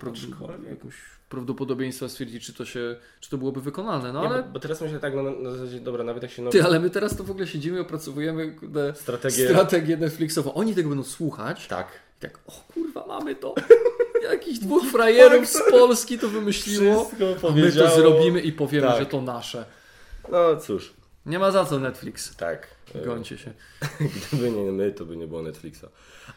jakąś prawdopodobieństwa stwierdzić, czy to, się, czy to byłoby wykonalne. No Nie, ale bo, bo teraz myślę tak, no, na, zasadzie, dobra, nawet jak się no, ty, ale my teraz to w ogóle siedzimy, opracowujemy kurde, strategię... strategię Netflixową. Oni tego będą słuchać Tak. i tak, o kurwa, mamy to. Jakichś dwóch frajerów z Polski to wymyśliło. Wszystko my to zrobimy i powiemy, Tak. że to nasze. No cóż, Nie ma za co Netflix. tak. Gońcie się. Gdyby nie my, to by nie było Netflixa.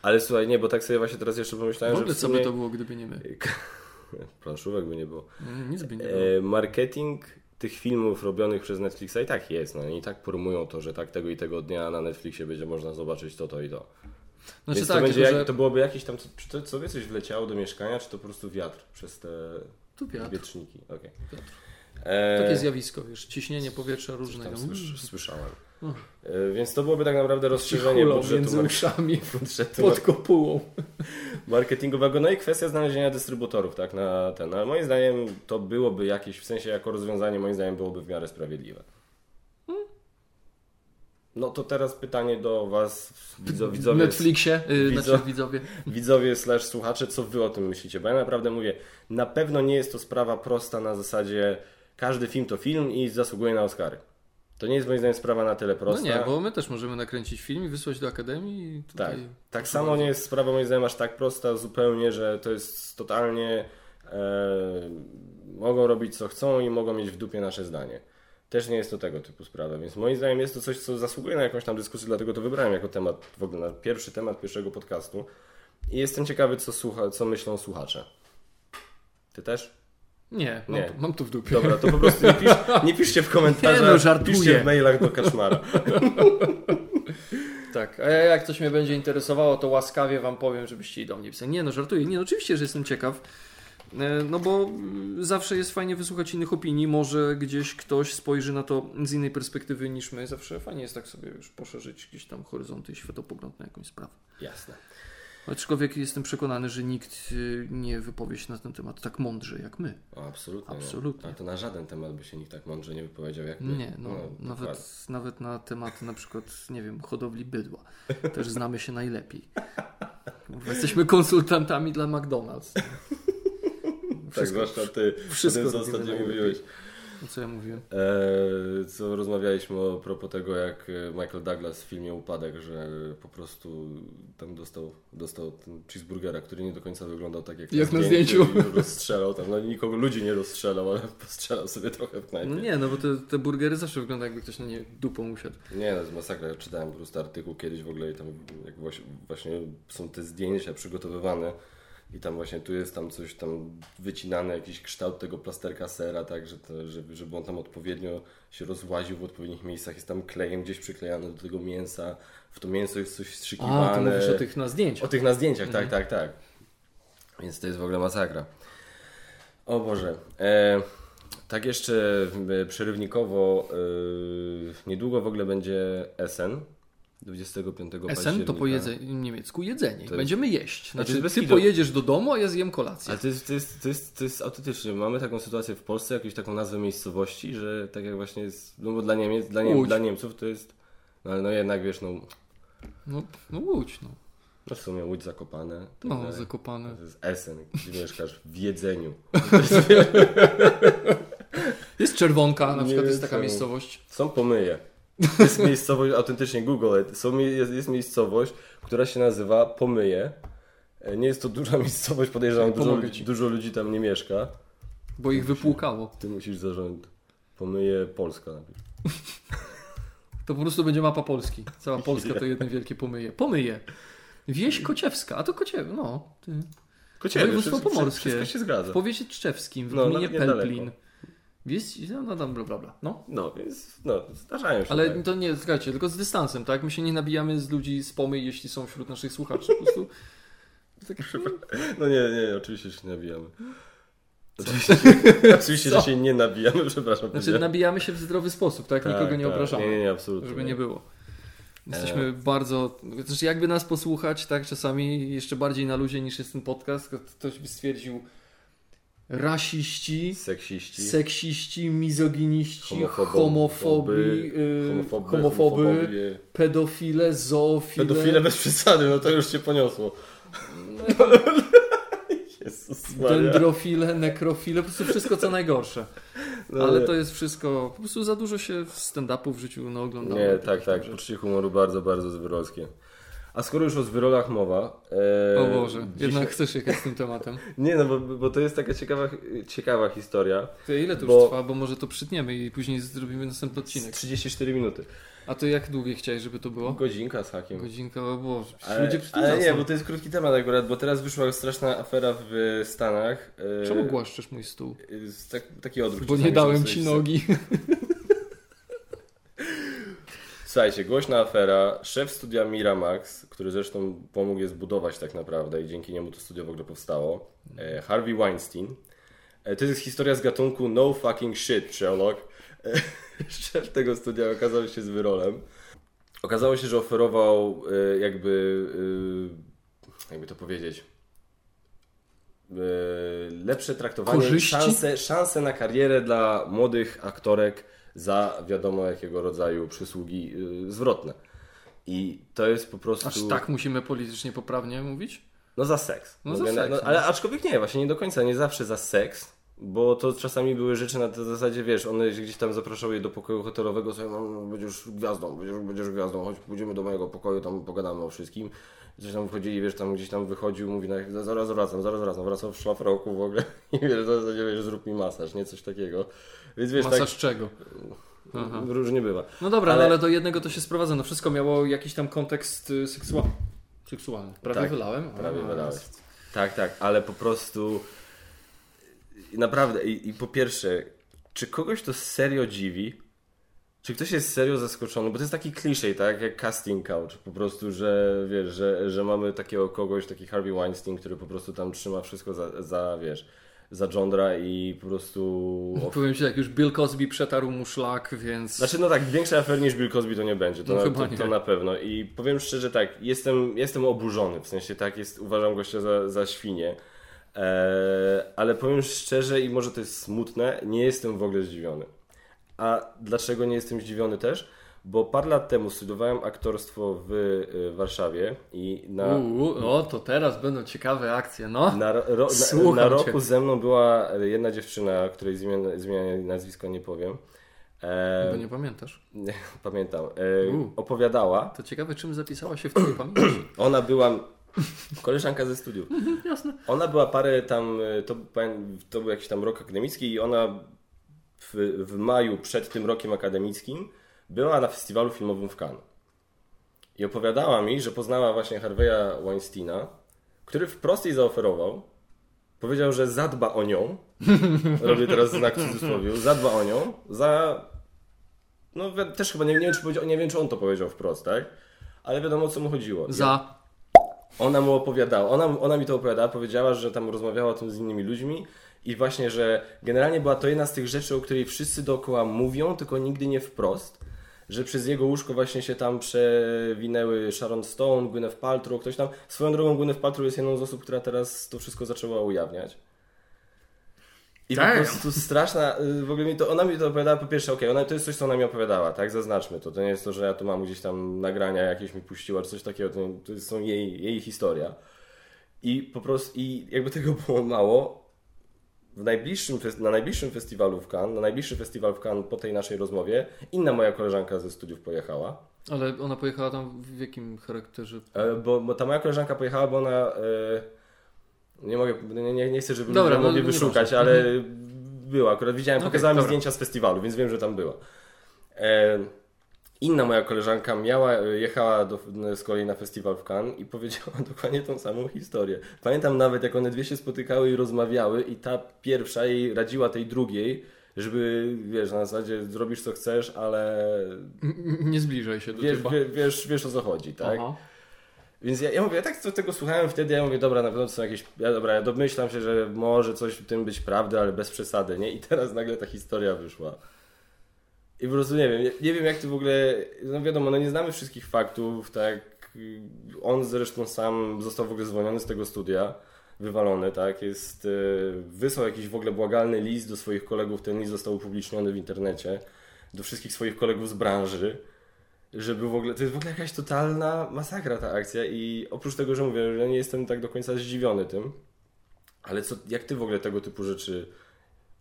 Ale słuchaj, nie, bo tak sobie właśnie teraz jeszcze W pomyślałem, ogóle że w co sumie... by to było, gdyby nie my? Planszówek by nie było. Nic by nie było. E, marketing tych filmów robionych przez Netflixa i tak jest. No, i tak promują to, że tak tego i tego dnia na Netflixie będzie można zobaczyć to, to i to. Znaczy Więc tak, to, będzie tylko, że... to byłoby jakieś tam, czy to sobie coś wleciało do mieszkania, czy to po prostu wiatr przez te Tu wiatr. wietrzniki. Okay. Wiatr. E, Takie zjawisko, wiesz, ciśnienie powietrza różnego. słysz, słyszałem. E, więc to byłoby tak naprawdę rozszerzenie budżetu, między uszami budżetu pod kopułą. marketingowego. No i kwestia znalezienia dystrybutorów, tak, na ten. Ale moim zdaniem to byłoby jakieś, w sensie jako rozwiązanie, moim zdaniem byłoby w miarę sprawiedliwe. No to teraz pytanie do Was, widzo, W widzowie, Netflixie, yy, widzo- znaczy widzowie. widzowie slash słuchacze, co Wy o tym myślicie? Bo ja naprawdę mówię, na pewno nie jest to sprawa prosta na zasadzie każdy film to film i zasługuje na Oscary. To nie jest moim zdaniem sprawa na tyle No prosta. nie, bo my też możemy nakręcić film i wysłać do Akademii i Tak. tutaj... Tak samo nie jest sprawa moim zdaniem aż tak prosta zupełnie, że to jest totalnie e, mogą robić co chcą i mogą mieć w dupie nasze zdanie. Też nie jest to tego typu sprawa, więc moim zdaniem jest to coś, co zasługuje na jakąś tam dyskusję, dlatego to wybrałem jako temat, w ogóle na pierwszy temat pierwszego podcastu. I jestem ciekawy, co, słucha, co myślą słuchacze. Ty też? Nie, mam, Nie. To, mam to w dupie. Dobra, to po prostu nie, pisz, nie piszcie w komentarzach, Nie no, piszcie w mailach do Kaczmara. Tak, a ja jak coś mnie będzie interesowało, to łaskawie Wam powiem, żebyście i do mnie pisali. Nie no, żartuję. Nie, no, oczywiście, że jestem ciekaw. E, No bo mm, zawsze jest fajnie wysłuchać innych opinii. Może gdzieś ktoś spojrzy na to z innej perspektywy niż my. Zawsze fajnie jest tak sobie już poszerzyć gdzieś tam horyzonty i światopogląd na jakąś sprawę. Jasne. Aczkolwiek jestem przekonany, że nikt y, nie wypowie się na ten temat tak mądrze jak my. O, absolutnie. Absolutnie. No. A to na żaden temat by się nikt tak mądrze nie wypowiedział jak my. Nie, no, dokładnie. nawet, nawet na temat na przykład, nie wiem, hodowli bydła. Też znamy się najlepiej. Jesteśmy konsultantami dla McDonald's. Tak, zwłaszcza ty. wszystko o tym, co robimy ostatnio mówiłeś. No co ja mówiłem? Eee, co rozmawialiśmy o propos tego, jak e, Michael Douglas w filmie Upadek, że po prostu tam dostał, dostał ten cheeseburgera, który nie do końca wyglądał tak jak, Jak na zdjęciu. Rozstrzelał tam. No nikogo ludzi nie rozstrzelał, ale postrzelał sobie trochę w knajpie. No nie, no bo te, te burgery zawsze wyglądają jakby ktoś na nie dupą usiadł. Nie, no jest masakra. Czytałem po prostu artykuł kiedyś w ogóle i tam jak właśnie, właśnie są te zdjęcia przygotowywane i tam właśnie tu jest tam coś tam wycinane, jakiś kształt tego plasterka sera, tak, że to, żeby, żeby on tam odpowiednio się rozłaził w odpowiednich miejscach. Jest tam klejem gdzieś przyklejany do tego mięsa. W to mięso jest coś wstrzykiwane. A, to mówisz o tych na zdjęciach. O tych na zdjęciach, Mhm. tak, tak, tak. Więc to jest w ogóle masakra. O Boże. E, tak jeszcze e, przerywnikowo, e, niedługo w ogóle będzie SN. 25 Essen października. to po niemiecku jedzenie. jest- Będziemy jeść. Znaczy, bez ty pojedziesz do domu, a ja zjem kolację. Ale to jest, to, jest, to, jest, to jest autentycznie. Mamy taką sytuację w Polsce, jakąś taką nazwę miejscowości, że tak jak właśnie jest, no bo dla Niemiec, dla, Niem, dla Niemców to jest, no ale no jednak wiesz, no, No, no Łódź, no. no w sumie Łódź Zakopane. tak No, dalej. zakopane. To jest Essen, gdzie mieszkasz w jedzeniu. Jest Czerwonka, na Nie przykład jest taka miejscowość. Są pomyje. Jest miejscowość, autentycznie Google, it. Są, jest, jest miejscowość, która się nazywa Pomyje. E, Nie jest to duża miejscowość, podejrzewam, dużo, dużo ludzi tam nie mieszka. Bo ich wypłukało. Ty musisz zarządzić. Pomyje Polska. To po prostu będzie mapa Polski. Cała Polska to jedno wielkie pomyje. Pomyje. Wieś Kociewska, a to Kociew, no. Ty. Kociewie, Województwo wszystko, pomorskie. wszystko się zgadza. W powiecie czczewskim, w No, gminie niedaleko. Pelplin. Wieś, no, no, tam, bla, bla, bla. No. No, więc, no, zdarzają się. Ale tak. to nie, słuchajcie, tylko z dystansem, tak? My się nie nabijamy z ludzi z pomyj, jeśli są wśród naszych słuchaczy. Po prostu. Tak, No nie, nie, oczywiście się nabijamy. Oczywiście, oczywiście że się nie nabijamy, przepraszam. znaczy, powiedziałem. nabijamy się w zdrowy sposób, tak? Tak, Nikogo nie tak. obrażamy. Nie, nie, nie, absolutnie. Żeby nie było. Jesteśmy bardzo. Znaczy, jakby nas posłuchać, tak, czasami jeszcze bardziej na luzie niż jest ten podcast, to ktoś by stwierdził rasiści, Seksiści. seksiści, mizoginiści, homofobi, y, homofoby, homofoby, homofobowie. pedofile, zoofile. Pedofile bez przesady, no to już się poniosło. Dendrofile, nekrofile, po prostu wszystko co najgorsze. No Ale to jest wszystko, po prostu za dużo się stand-upu w życiu no, oglądało. Nie, tak, tak. Poczucie humoru bardzo, bardzo zwyrolskie. A skoro już o zwyrolach mowa... E, O Boże, jednak chcesz jechać z tym tematem. Nie, no bo, bo to jest taka ciekawa, ciekawa historia. To ile to już Bo- trwa, bo może to przytniemy i później zrobimy następny odcinek. 34 minuty. A to jak długie chciałeś, żeby to było? Godzinka z hakiem. Godzinka, o Boże, Ale, ludzie ale nie, bo to jest krótki temat akurat, bo teraz wyszła straszna afera w Stanach. e, Czemu głaszczesz mój stół? z tak, taki odruch. Bo nie dałem ci nogi. Słuchajcie, głośna afera. Szef studia Miramax, który zresztą pomógł je zbudować tak naprawdę i dzięki niemu to studio w ogóle powstało. E, Harvey Weinstein. E, to jest historia z gatunku no fucking shit, Sherlock. E, szef tego studia okazał się z wyrolem. Okazało się, że oferował jakby, jakby to powiedzieć, lepsze traktowanie, szanse, szanse na karierę dla młodych aktorek za wiadomo jakiego rodzaju przysługi y, zwrotne. I to jest po prostu. Aż tak musimy politycznie poprawnie mówić? No za seks. No za Mówię, seks, no, no. ale aczkolwiek nie, właśnie nie do końca, nie zawsze za seks. Bo to czasami były rzeczy na tej zasadzie, wiesz, one gdzieś tam zapraszały je do pokoju hotelowego, sobie, no, no będziesz gwiazdą, będziesz, będziesz gwiazdą, chodź, pójdziemy do mojego pokoju, tam pogadamy o wszystkim. Coś tam wchodzili, wiesz, tam gdzieś tam wychodził, mówi, no, zaraz wracam, zaraz wracam, wracał w szlafroku w ogóle i wiesz, zasadzie, wiesz, zrób mi masaż, nie, coś takiego. Więc wiesz, Masaż czego? Aha. tak, różnie bywa. No dobra, Ale- ale... do jednego to się sprowadza. No wszystko miało jakiś tam kontekst y, seksualny. Seksualny. Prawie Tak, wylałem. Prawie A, wylałeś. Tak, tak, ale po prostu naprawdę, i, i po pierwsze, czy kogoś to serio dziwi? Czy ktoś jest serio zaskoczony? Bo to jest taki kliszej, tak? Jak casting couch. Po prostu, że wiesz, że, że mamy takiego kogoś, taki Harvey Weinstein, który po prostu tam trzyma wszystko za, za wiesz, za żądra i po prostu... Powiem Ci tak, już Bill Cosby przetarł mu szlak, więc... Znaczy, no tak, większej afery niż Bill Cosby to nie będzie, to, No na, to, nie. to na pewno. I powiem szczerze tak, jestem, jestem oburzony, w sensie tak, jest, uważam gościa za, za świnię, eee, ale powiem szczerze i może to jest smutne, nie jestem w ogóle zdziwiony. A dlaczego nie jestem zdziwiony też? Bo parę lat temu studiowałem aktorstwo w y, Warszawie i na, Uuu, o, to teraz będą ciekawe akcje, no. na, ro, na, na cię. roku ze mną była jedna dziewczyna, której zmienię nazwisko nie powiem. Eee, Bo nie pamiętasz. nie, pamiętam. E, opowiadała. To ciekawe, czym zapisała się w Twojej pamięci. Ona była. Koleżanka ze studiów. Jasne. Ona była parę tam. e, To, to był jakiś tam rok akademicki i ona w, w maju przed tym rokiem akademickim była na festiwalu filmowym w Cannes. I opowiadała mi, że poznała właśnie Harveya Weinsteina, który wprost jej zaoferował. Powiedział, że zadba o nią. Robię teraz znak w cudzysłowie. Zadba o nią za. No też chyba nie, nie, wiem, czy powiedział, nie wiem, czy on to powiedział wprost, tak? Ale wiadomo o co mu chodziło. Za. Ona mu opowiadała, ona, ona mi to opowiadała, powiedziała, że tam rozmawiała o tym z innymi ludźmi i właśnie, że generalnie była to jedna z tych rzeczy, o której wszyscy dookoła mówią, tylko nigdy nie wprost. Że przez jego łóżko właśnie się tam przewinęły Sharon Stone, Gwyneth Paltrow, ktoś tam. Swoją drogą Gwyneth Paltrow jest jedną z osób, która teraz to wszystko zaczęła ujawniać. I Damn. po prostu straszna, y, w ogóle mi to, ona mi to opowiadała, po pierwsze, okej, ona to jest coś, co ona mi opowiadała, tak, zaznaczmy to, to nie jest to, że ja tu mam gdzieś tam nagrania jakieś mi puściła, czy coś takiego, to, to jest są jej, jej historia. I po prostu, i jakby tego było mało, w najbliższym, na najbliższym festiwalu w Cannes, na najbliższy festiwal w Cannes po tej naszej rozmowie, inna moja koleżanka ze studiów pojechała, Ale ona pojechała tam w jakim charakterze? E, Bo, bo ta moja koleżanka pojechała, bo ona. E, nie mogę, nie, nie, chcę, żeby Dobra, no, mogli nie wyszukać, ale była. Akurat widziałem, Okej, pokazała mi dobra. zdjęcia z festiwalu, więc wiem, że tam była. Inna moja koleżanka miała, jechała do, z kolei na festiwal w Cannes i powiedziała dokładnie tą samą historię. Pamiętam nawet, jak one dwie się spotykały i rozmawiały, i ta pierwsza jej radziła tej drugiej, żeby, wiesz, na zasadzie zrobisz co chcesz, ale Nie zbliżaj się do wiesz, typa. wie, wiesz, wiesz o co chodzi, tak? Aha. Więc ja, ja mówię, ja tak to, tego słuchałem wtedy, ja mówię, dobra, na pewno to są jakieś, ja, dobra, ja domyślam się, że może coś w tym być prawdy, ale bez przesady, nie? I teraz nagle ta historia wyszła. I po prostu nie wiem, nie, wiem jak ty w ogóle, no wiadomo, no nie znamy wszystkich faktów, tak, on zresztą sam został w ogóle zwolniony z tego studia, wywalony, tak, jest, y, wysłał jakiś w ogóle błagalny list do swoich kolegów, ten list został upubliczniony w internecie, do wszystkich swoich kolegów z branży, żeby w ogóle, to jest w ogóle jakaś totalna masakra ta akcja i oprócz tego, że mówię, że nie jestem tak do końca zdziwiony tym, ale co, jak ty w ogóle tego typu rzeczy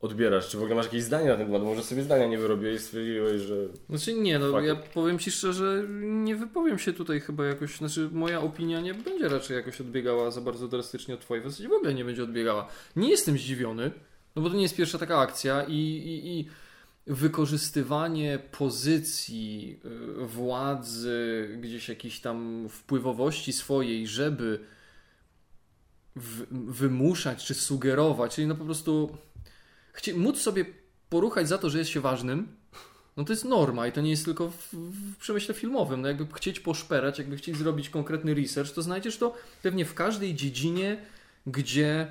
odbierasz? Czy w ogóle masz jakieś zdania na ten temat? Może sobie zdania nie wyrobiłeś i stwierdziłeś, że... Znaczy nie, no Fuck ja powiem Ci szczerze, nie wypowiem się tutaj chyba jakoś, znaczy moja opinia nie będzie raczej jakoś odbiegała za bardzo drastycznie od Twojej, w zasadzie w ogóle nie będzie odbiegała. Nie jestem zdziwiony, no bo to nie jest pierwsza taka akcja i, i, i wykorzystywanie pozycji y, władzy, gdzieś jakiejś tam wpływowości swojej, żeby wymuszać czy sugerować, czyli no po prostu chcie, móc sobie poruchać za to, że jest się ważnym, no to jest norma i to nie jest tylko w, w przemyśle filmowym. No jakby chcieć poszperać, jakby chcieć zrobić konkretny research, to znajdziesz to pewnie w każdej dziedzinie, gdzie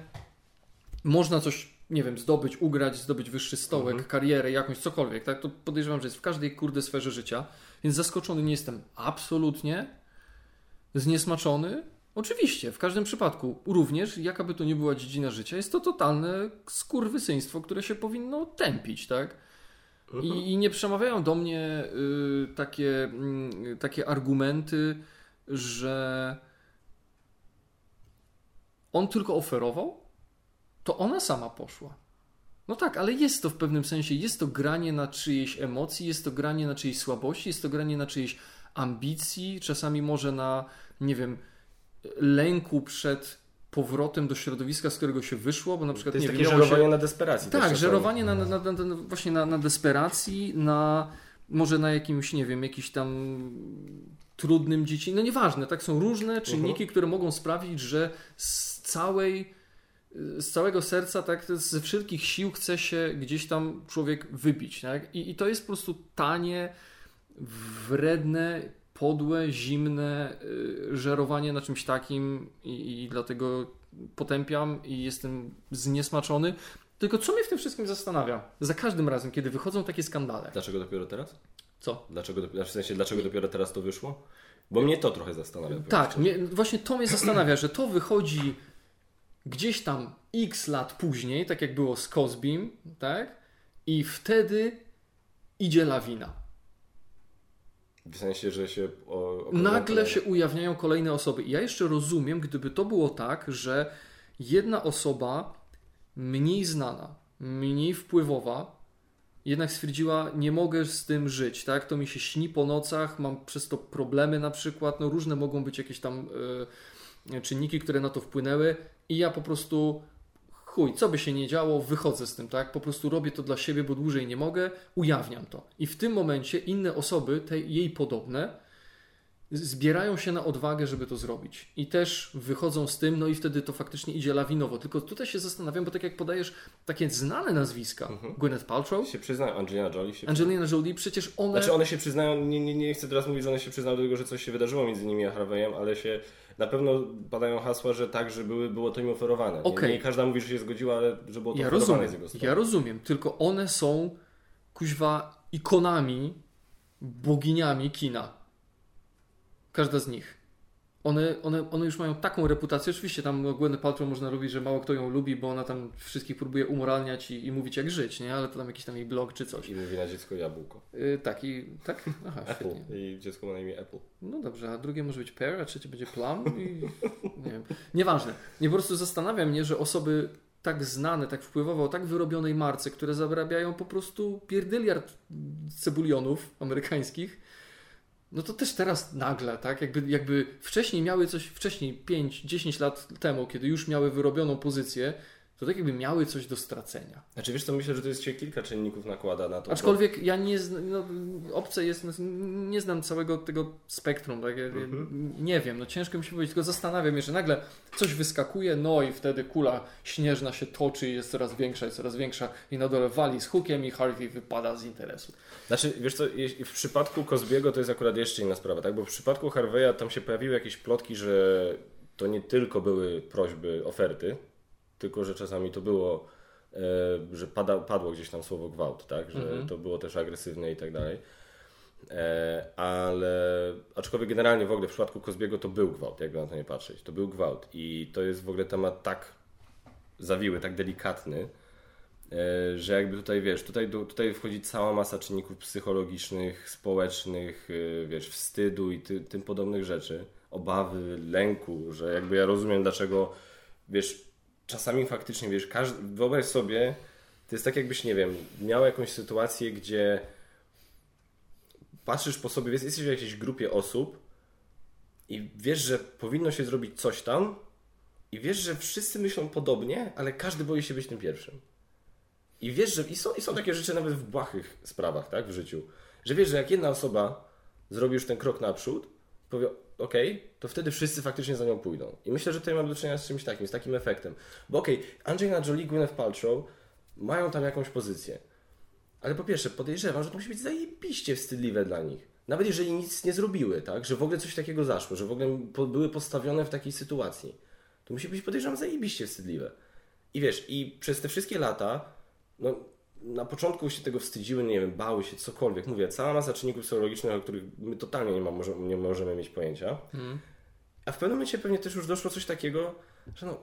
można coś, nie wiem, zdobyć, ugrać, zdobyć wyższy stołek, karierę, jakąś cokolwiek, tak? To podejrzewam, że jest w każdej kurde sferze życia. Więc zaskoczony nie jestem absolutnie, zniesmaczony. Oczywiście, w każdym przypadku, również, jaka by to nie była dziedzina życia, jest to totalne skurwysyństwo, które się powinno tępić, tak? I, I nie przemawiają do mnie y, takie, mm, takie argumenty, że on tylko oferował, to ona sama poszła. No tak, ale jest to w pewnym sensie, jest to granie na czyjejś emocji, jest to granie na czyjejś słabości, jest to granie na czyjejś ambicji, czasami może na, nie wiem, lęku przed powrotem do środowiska, z którego się wyszło, bo na przykład To jest nie takie wiem, miało się- żerowanie na desperacji. tak, czasami. żerowanie na, na, na, właśnie na, na desperacji, na może na jakimś, nie wiem, jakiś tam trudnym dzieci. No nieważne, tak są różne czynniki, które mogą sprawić, że z całej z całego serca, tak, ze wszelkich sił chce się gdzieś tam człowiek wybić. Tak? I, I to jest po prostu tanie, wredne, podłe, zimne y, żerowanie na czymś takim i, i dlatego potępiam i jestem zniesmaczony. Tylko co mnie w tym wszystkim zastanawia? Za każdym razem, kiedy wychodzą takie skandale. Dlaczego dopiero teraz? Co? Dlaczego, dopiero- w sensie, dlaczego dopiero teraz to wyszło? Bo mnie to trochę zastanawia. Tak, mnie, właśnie to mnie zastanawia, że to wychodzi gdzieś tam x lat później, tak jak było z Cosbym, tak? I wtedy idzie lawina. W sensie, że się... O, Nagle się ujawniają kolejne osoby. I ja jeszcze rozumiem, gdyby to było tak, że jedna osoba mniej znana, mniej wpływowa, jednak stwierdziła, nie mogę z tym żyć, tak? To mi się śni po nocach, mam przez to problemy na przykład, no różne mogą być jakieś tam y, czynniki, które na to wpłynęły i ja po prostu chuj, co by się nie działo, wychodzę z tym, tak? Po prostu robię to dla siebie, bo dłużej nie mogę, ujawniam to. I w tym momencie inne osoby, te jej podobne, zbierają się na odwagę, żeby to zrobić. I też wychodzą z tym, no i wtedy to faktycznie idzie lawinowo. Tylko tutaj się zastanawiam, bo tak jak podajesz takie znane nazwiska, Gwyneth Paltrow, się przyznają, Angelina Jolie się Angelina Jolie, przecież one... Znaczy one się przyznają, nie, nie, nie chcę teraz mówić, że one się przyznały do tego, że coś się wydarzyło między nimi a Harveyem, ale się na pewno padają hasła, że tak, że były, było to im oferowane. Nie, Okej. nie każda mówi, że się zgodziła, ale że było to Ja oferowane rozumiem, z jego strony. ja rozumiem, tylko one są kuźwa ikonami, boginiami kina. Każda z nich. One, one, one już mają taką reputację. Oczywiście tam Gwyneth Paltrow można lubić, że mało kto ją lubi, bo ona tam wszystkich próbuje umoralniać i, i mówić jak żyć, nie? Ale to tam jakiś tam jej blog czy coś. I mówi na dziecko jabłko. Yy, tak i tak? Aha, Apple. świetnie. I dziecko ma na imię Apple. No dobrze, a drugie może być pear, a trzecie będzie plum i nie wiem. Nieważne. Nie po prostu zastanawia mnie, że osoby tak znane, tak wpływowe o tak wyrobionej marce, które zarabiają po prostu pierdyliard cebulionów amerykańskich, no to też teraz nagle, tak? Jakby, jakby wcześniej miały coś, wcześniej 5-10 lat temu, kiedy już miały wyrobioną pozycję, to tak jakby miały coś do stracenia. Znaczy wiesz co, myślę, że to jest się kilka czynników nakłada na to. Aczkolwiek ja nie znam, no, obce jest, no, nie znam całego tego spektrum, tak? Ja, ja nie wiem, no ciężko mi się powiedzieć, tylko zastanawiam się, że nagle coś wyskakuje, no i wtedy kula śnieżna się toczy i jest coraz większa i coraz większa i na dole wali z hukiem i Harvey wypada z interesu. Znaczy, wiesz co, w przypadku Kozbiego to jest akurat jeszcze inna sprawa, tak? Bo w przypadku Harveya tam się pojawiły jakieś plotki, że to nie tylko były prośby, oferty, tylko że czasami to było, e, że pada, padło gdzieś tam słowo gwałt, tak? Że to było też agresywne i tak dalej. E, ale aczkolwiek generalnie w ogóle w przypadku Kozbiego to był gwałt, jakby na to nie patrzeć. To był gwałt i to jest w ogóle temat tak zawiły, tak delikatny, e, że jakby tutaj wiesz, tutaj, tutaj wchodzi cała masa czynników psychologicznych, społecznych, wiesz, wstydu i ty, tym podobnych rzeczy, obawy, lęku, że jakby ja rozumiem dlaczego, wiesz, czasami faktycznie, wiesz, każdy, wyobraź sobie, to jest tak jakbyś, nie wiem, miał jakąś sytuację, gdzie patrzysz po sobie, jesteś w jakiejś grupie osób i wiesz, że powinno się zrobić coś tam i wiesz, że wszyscy myślą podobnie, ale każdy boi się być tym pierwszym. I wiesz, że i są, i są takie rzeczy nawet w błahych sprawach, tak, w życiu, że wiesz, że jak jedna osoba zrobi już ten krok naprzód, powie, ok, to wtedy wszyscy faktycznie za nią pójdą. I myślę, że tutaj mam do czynienia z czymś takim, z takim efektem. Bo okej, Angelina Jolie, Gwyneth Paltrow mają tam jakąś pozycję. Ale po pierwsze, podejrzewam, że to musi być zajebiście wstydliwe dla nich. Nawet jeżeli nic nie zrobiły, tak? Że w ogóle coś takiego zaszło, że w ogóle po, były postawione w takiej sytuacji. To musi być, podejrzewam, zajebiście wstydliwe. I wiesz, i przez te wszystkie lata, no na początku się tego wstydziły, nie wiem, bały się, cokolwiek. Mówię, cała masa czynników psychologicznych, o których my totalnie nie, ma, może, nie możemy mieć pojęcia. A w pewnym momencie pewnie też już doszło coś takiego, że no,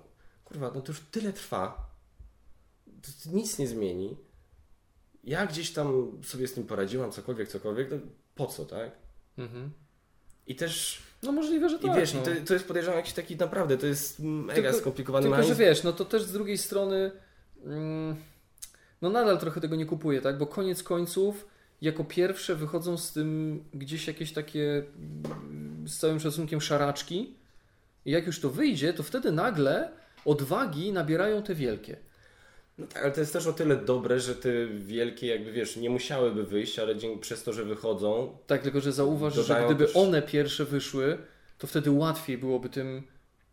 kurwa, no to już tyle trwa, to, to nic nie zmieni. Ja gdzieś tam sobie z tym poradziłam, cokolwiek, cokolwiek, no po co, tak? Mhm. I też, No możliwe, że i tak. wiesz, no. i to, to jest podejrzewam jakiś taki naprawdę, to jest mega Tylko- skomplikowany Tylko, że mechanizm. wiesz, no to też z drugiej strony mm, no nadal trochę tego nie kupuję, tak? Bo koniec końców jako pierwsze wychodzą z tym gdzieś jakieś takie mm, z całym szacunkiem szaraczki i jak już to wyjdzie, to wtedy nagle odwagi nabierają te wielkie. No tak, ale to jest też o tyle dobre, że te wielkie jakby, wiesz, nie musiałyby wyjść, ale dzięki, przez to, że wychodzą, Tak, tylko że zauważ, że gdyby też- one pierwsze wyszły, to wtedy łatwiej byłoby tym,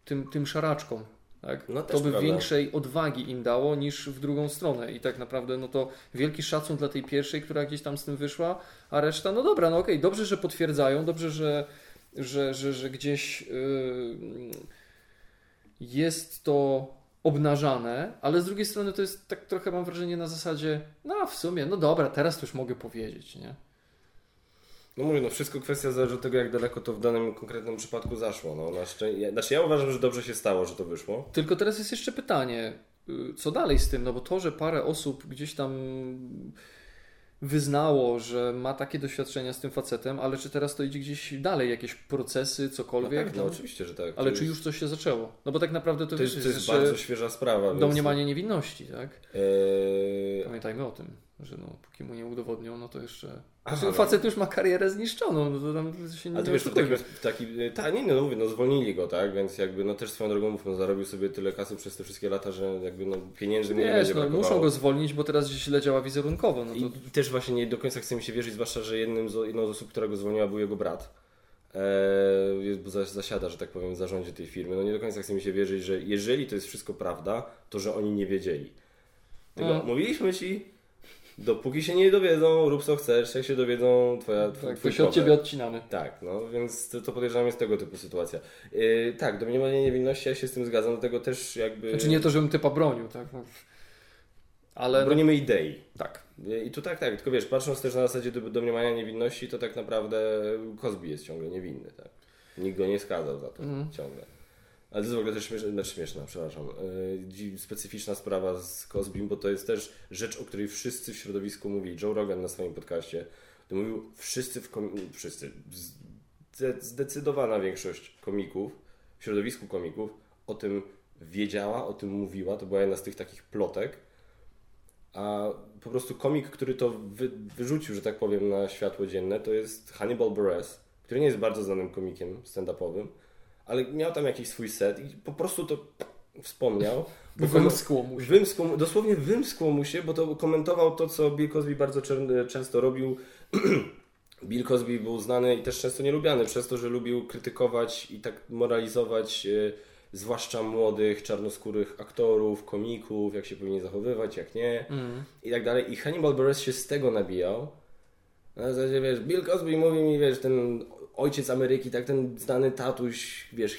tym, tym szaraczkom. Tak? No to by prawda. większej odwagi im dało niż w drugą stronę. I tak naprawdę no to wielki szacun dla tej pierwszej, która gdzieś tam z tym wyszła, a reszta, no dobra, no okej, dobrze, że potwierdzają, dobrze, że, że, że, że gdzieś yy, jest to obnażane, ale z drugiej strony to jest tak trochę mam wrażenie na zasadzie, no w sumie, no dobra, teraz to już mogę powiedzieć, nie? No mówię, no wszystko kwestia zależy od tego, jak daleko to w danym konkretnym przypadku zaszło. No, na szczę... Znaczy ja uważam, że dobrze się stało, że to wyszło. Tylko teraz jest jeszcze pytanie, y, co dalej z tym? No bo to, że parę osób gdzieś tam wyznało, że ma takie doświadczenia z tym facetem, ale czy teraz to idzie gdzieś dalej, jakieś procesy, No cokolwiek? tak, no No, oczywiście, że tak. ale czy już coś się zaczęło? No bo tak naprawdę to, To jest, to jest bardzo świeża sprawa. więc- domniemanie niewinności, tak? Eee, Pamiętajmy o tym, że no, póki mu nie udowodnią, no to jeszcze... Aha, Znaczy, facet już ma karierę zniszczoną, no to tam się nie Ale to wiesz, to oszukujmy. taki, taki tak, nie no mówię, no zwolnili go, tak, więc jakby no też swoją drogą no, zarobił sobie tyle kasy przez te wszystkie lata, że jakby no pieniędzy nie Wiesz, będzie no, brakowało. muszą go zwolnić, bo teraz źle działa wizerunkowo. No to... I też właśnie nie do końca chce mi się wierzyć, zwłaszcza, że jednym z, jedną z osób, która go zwolniła był jego brat. Eee, jest, bo za- zasiada, że tak powiem, w zarządzie tej firmy. No nie do końca chce mi się wierzyć, że jeżeli to jest wszystko prawda, to że oni nie wiedzieli. Tylko No. mówiliśmy ci, Dopóki się nie dowiedzą, rób co chcesz, jak się dowiedzą, twoja, twój, Tak, twój się od ciebie odcinamy. Tak, no więc to, to podejrzewam jest tego typu sytuacja. Yy, tak, domniemanie niewinności, ja się z tym zgadzam, dlatego też jakby... Znaczy nie to, żebym typa bronił, tak? No. Ale Bronimy idei. tak. I tu tak, tak, tylko wiesz, patrząc też na zasadzie do- domniemania niewinności, to tak naprawdę Cosby jest ciągle niewinny, tak? Nikt go nie skazał za to Mhm. ciągle. Ale to jest w ogóle też śmieszna, znaczy śmieszna przepraszam, yy, specyficzna sprawa z Cosbym, bo to jest też rzecz, o której wszyscy w środowisku mówili. Joe Rogan na swoim podcaście to mówił, wszyscy w kom... wszyscy, zde- zdecydowana większość komików, w środowisku komików o tym wiedziała, o tym mówiła, to była jedna z tych takich plotek, a po prostu komik, który to wy, wyrzucił, że tak powiem, na światło dzienne, to jest Hannibal Buress, który nie jest bardzo znanym komikiem stand-upowym, ale miał tam jakiś swój set i po prostu to wspomniał. Wymskło mu się. Wymskło, dosłownie wymskło mu się, bo to komentował to, co Bill Cosby bardzo często robił. Bill Cosby był znany i też często nielubiany przez to, że lubił krytykować i tak moralizować e, zwłaszcza młodych, czarnoskórych aktorów, komików, jak się powinni zachowywać, jak nie Mm. i tak dalej. I Hannibal Buress się z tego nabijał. Na zasadzie, wiesz, Bill Cosby mówi mi, wiesz, ten ojciec Ameryki, tak ten znany tatuś, wiesz,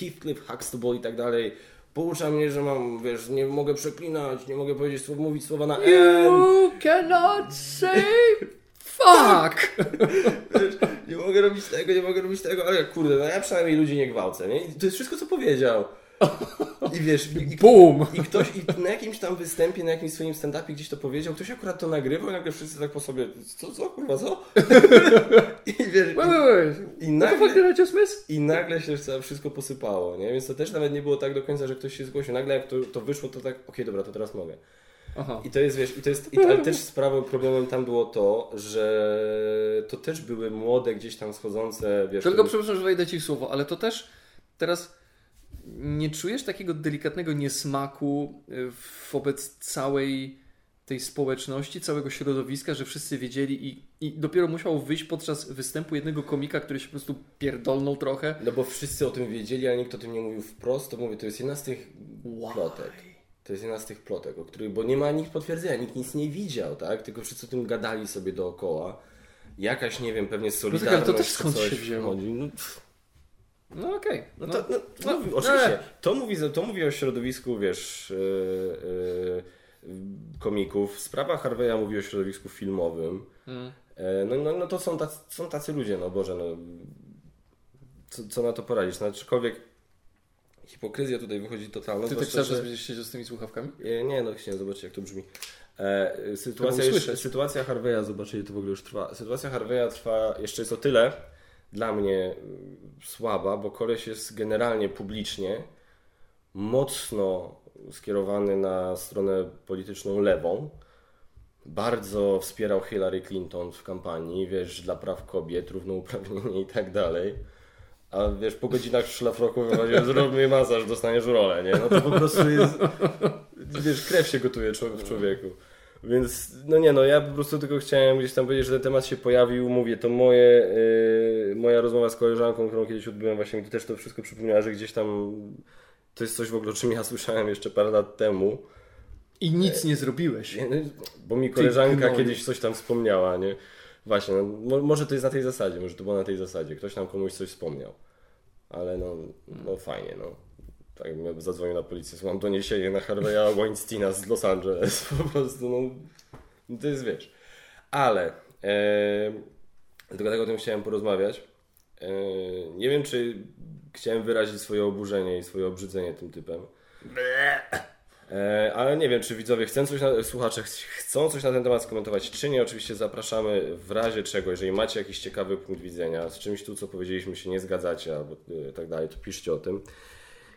Heathcliff, Huxtable i tak dalej, poucza mnie, że mam, wiesz, nie mogę przeklinać, nie mogę powiedzieć, mówić słowa na N. You cannot say fuck! Wiesz, nie mogę robić tego, nie mogę robić tego, ale kurde, no ja przynajmniej ludzi nie gwałcę, nie? I to jest wszystko, co powiedział. I wiesz, i, Boom! i ktoś i na jakimś tam występie, na jakimś swoim stand-upie gdzieś to powiedział, ktoś akurat to nagrywał i nagle wszyscy tak po sobie, co, co, kurwa, co? I wiesz, Wait, wait, wait. i, nagle... I nagle się wszystko posypało, nie? Więc to też nawet nie było tak do końca, że ktoś się zgłosił. Nagle jak to, to wyszło, to tak, okej, dobra, to teraz mogę. Aha. I to jest, wiesz, i to jest, i, ale też sprawą, problemem tam było to, że to też były młode, gdzieś tam schodzące, wiesz... Tylko przepraszam, że wejdę ci w słowo, ale to też teraz nie czujesz takiego delikatnego niesmaku y, wobec całej tej społeczności, całego środowiska, że wszyscy wiedzieli i, i dopiero musiał wyjść podczas występu jednego komika, który się po prostu pierdolnął trochę. No bo wszyscy o tym wiedzieli, ale nikt o tym nie mówił wprost, to mówię, to jest jedna z tych Why? plotek. To jest jedna z tych plotek, o których, bo nie ma nikt potwierdzenia, nikt nic nie widział, tak? Tylko wszyscy o tym gadali sobie dookoła. Jakaś, nie wiem, pewnie tak, solidarność ale to też skąd coś się wzięło? No, No okej. no, No, to, no, no, mówi, oczywiście, nie. to mówi, to mówi o środowisku, wiesz, yy, yy, komików. Sprawa Harveya mówi o środowisku filmowym. Mm. E, No, no, no to są tacy, są tacy ludzie, no Boże, no. Co, co na to poradzić? No, aczkolwiek hipokryzja tutaj wychodzi totalna. Ty tak cały czas będziesz siedział z tymi słuchawkami? E, Nie, no chciałem zobaczyć jak to brzmi. E, sytuacja, sytuacja Harveya, zobaczycie, to w ogóle już trwa. Sytuacja Harveya trwa jeszcze jest o tyle dla mnie mm, słaba, bo koleś jest generalnie publicznie mocno skierowany na stronę polityczną lewą. Bardzo wspierał Hillary Clinton w kampanii, wiesz, dla praw kobiet, równouprawnienie i tak dalej. A wiesz, po godzinach szlafroku wychodziłem, zrób mi masaż, dostaniesz rolę, nie? No to po prostu jest, wiesz, krew się gotuje w człowieku. Więc, no nie no, ja po prostu tylko chciałem gdzieś tam powiedzieć, że ten temat się pojawił, mówię, to moje, yy, moja rozmowa z koleżanką, którą kiedyś odbyłem, właśnie mi to też to wszystko przypomniała, że gdzieś tam, to jest coś w ogóle, o czym ja słyszałem jeszcze parę lat temu, I nic nie zrobiłeś. no, bo mi koleżanka kiedyś coś tam wspomniała, nie? Właśnie, no, mo- może to jest na tej zasadzie, może to było na tej zasadzie. Ktoś tam komuś coś wspomniał. Ale no, no fajnie, no. Tak zadzwonił na policję, mam doniesienie na Harveya Weinsteina z Los Angeles. Po prostu, no, no to jest, wiesz. Ale, e, tylko tak o tym chciałem porozmawiać. E, nie wiem, czy chciałem wyrazić swoje oburzenie i swoje obrzydzenie tym typem. E, ale nie wiem, czy widzowie chcą coś na, słuchacze ch- chcą coś na ten temat skomentować, czy nie. Oczywiście zapraszamy w razie czego, jeżeli macie jakiś ciekawy punkt widzenia, z czymś tu, co powiedzieliśmy, się nie zgadzacie albo e, tak dalej, to piszcie o tym.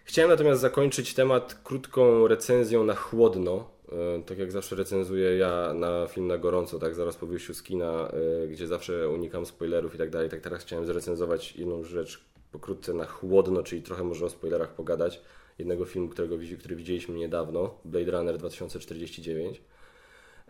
Chciałem natomiast zakończyć temat krótką recenzją na chłodno. E, Tak jak zawsze recenzuję ja na film na gorąco, tak zaraz po wyjściu z kina, e, gdzie zawsze unikam spoilerów i tak dalej. Tak teraz chciałem zrecenzować jedną rzecz pokrótce na chłodno, czyli trochę może o spoilerach pogadać. Jednego filmu, którego, który widzieliśmy niedawno, Blade Runner 2049.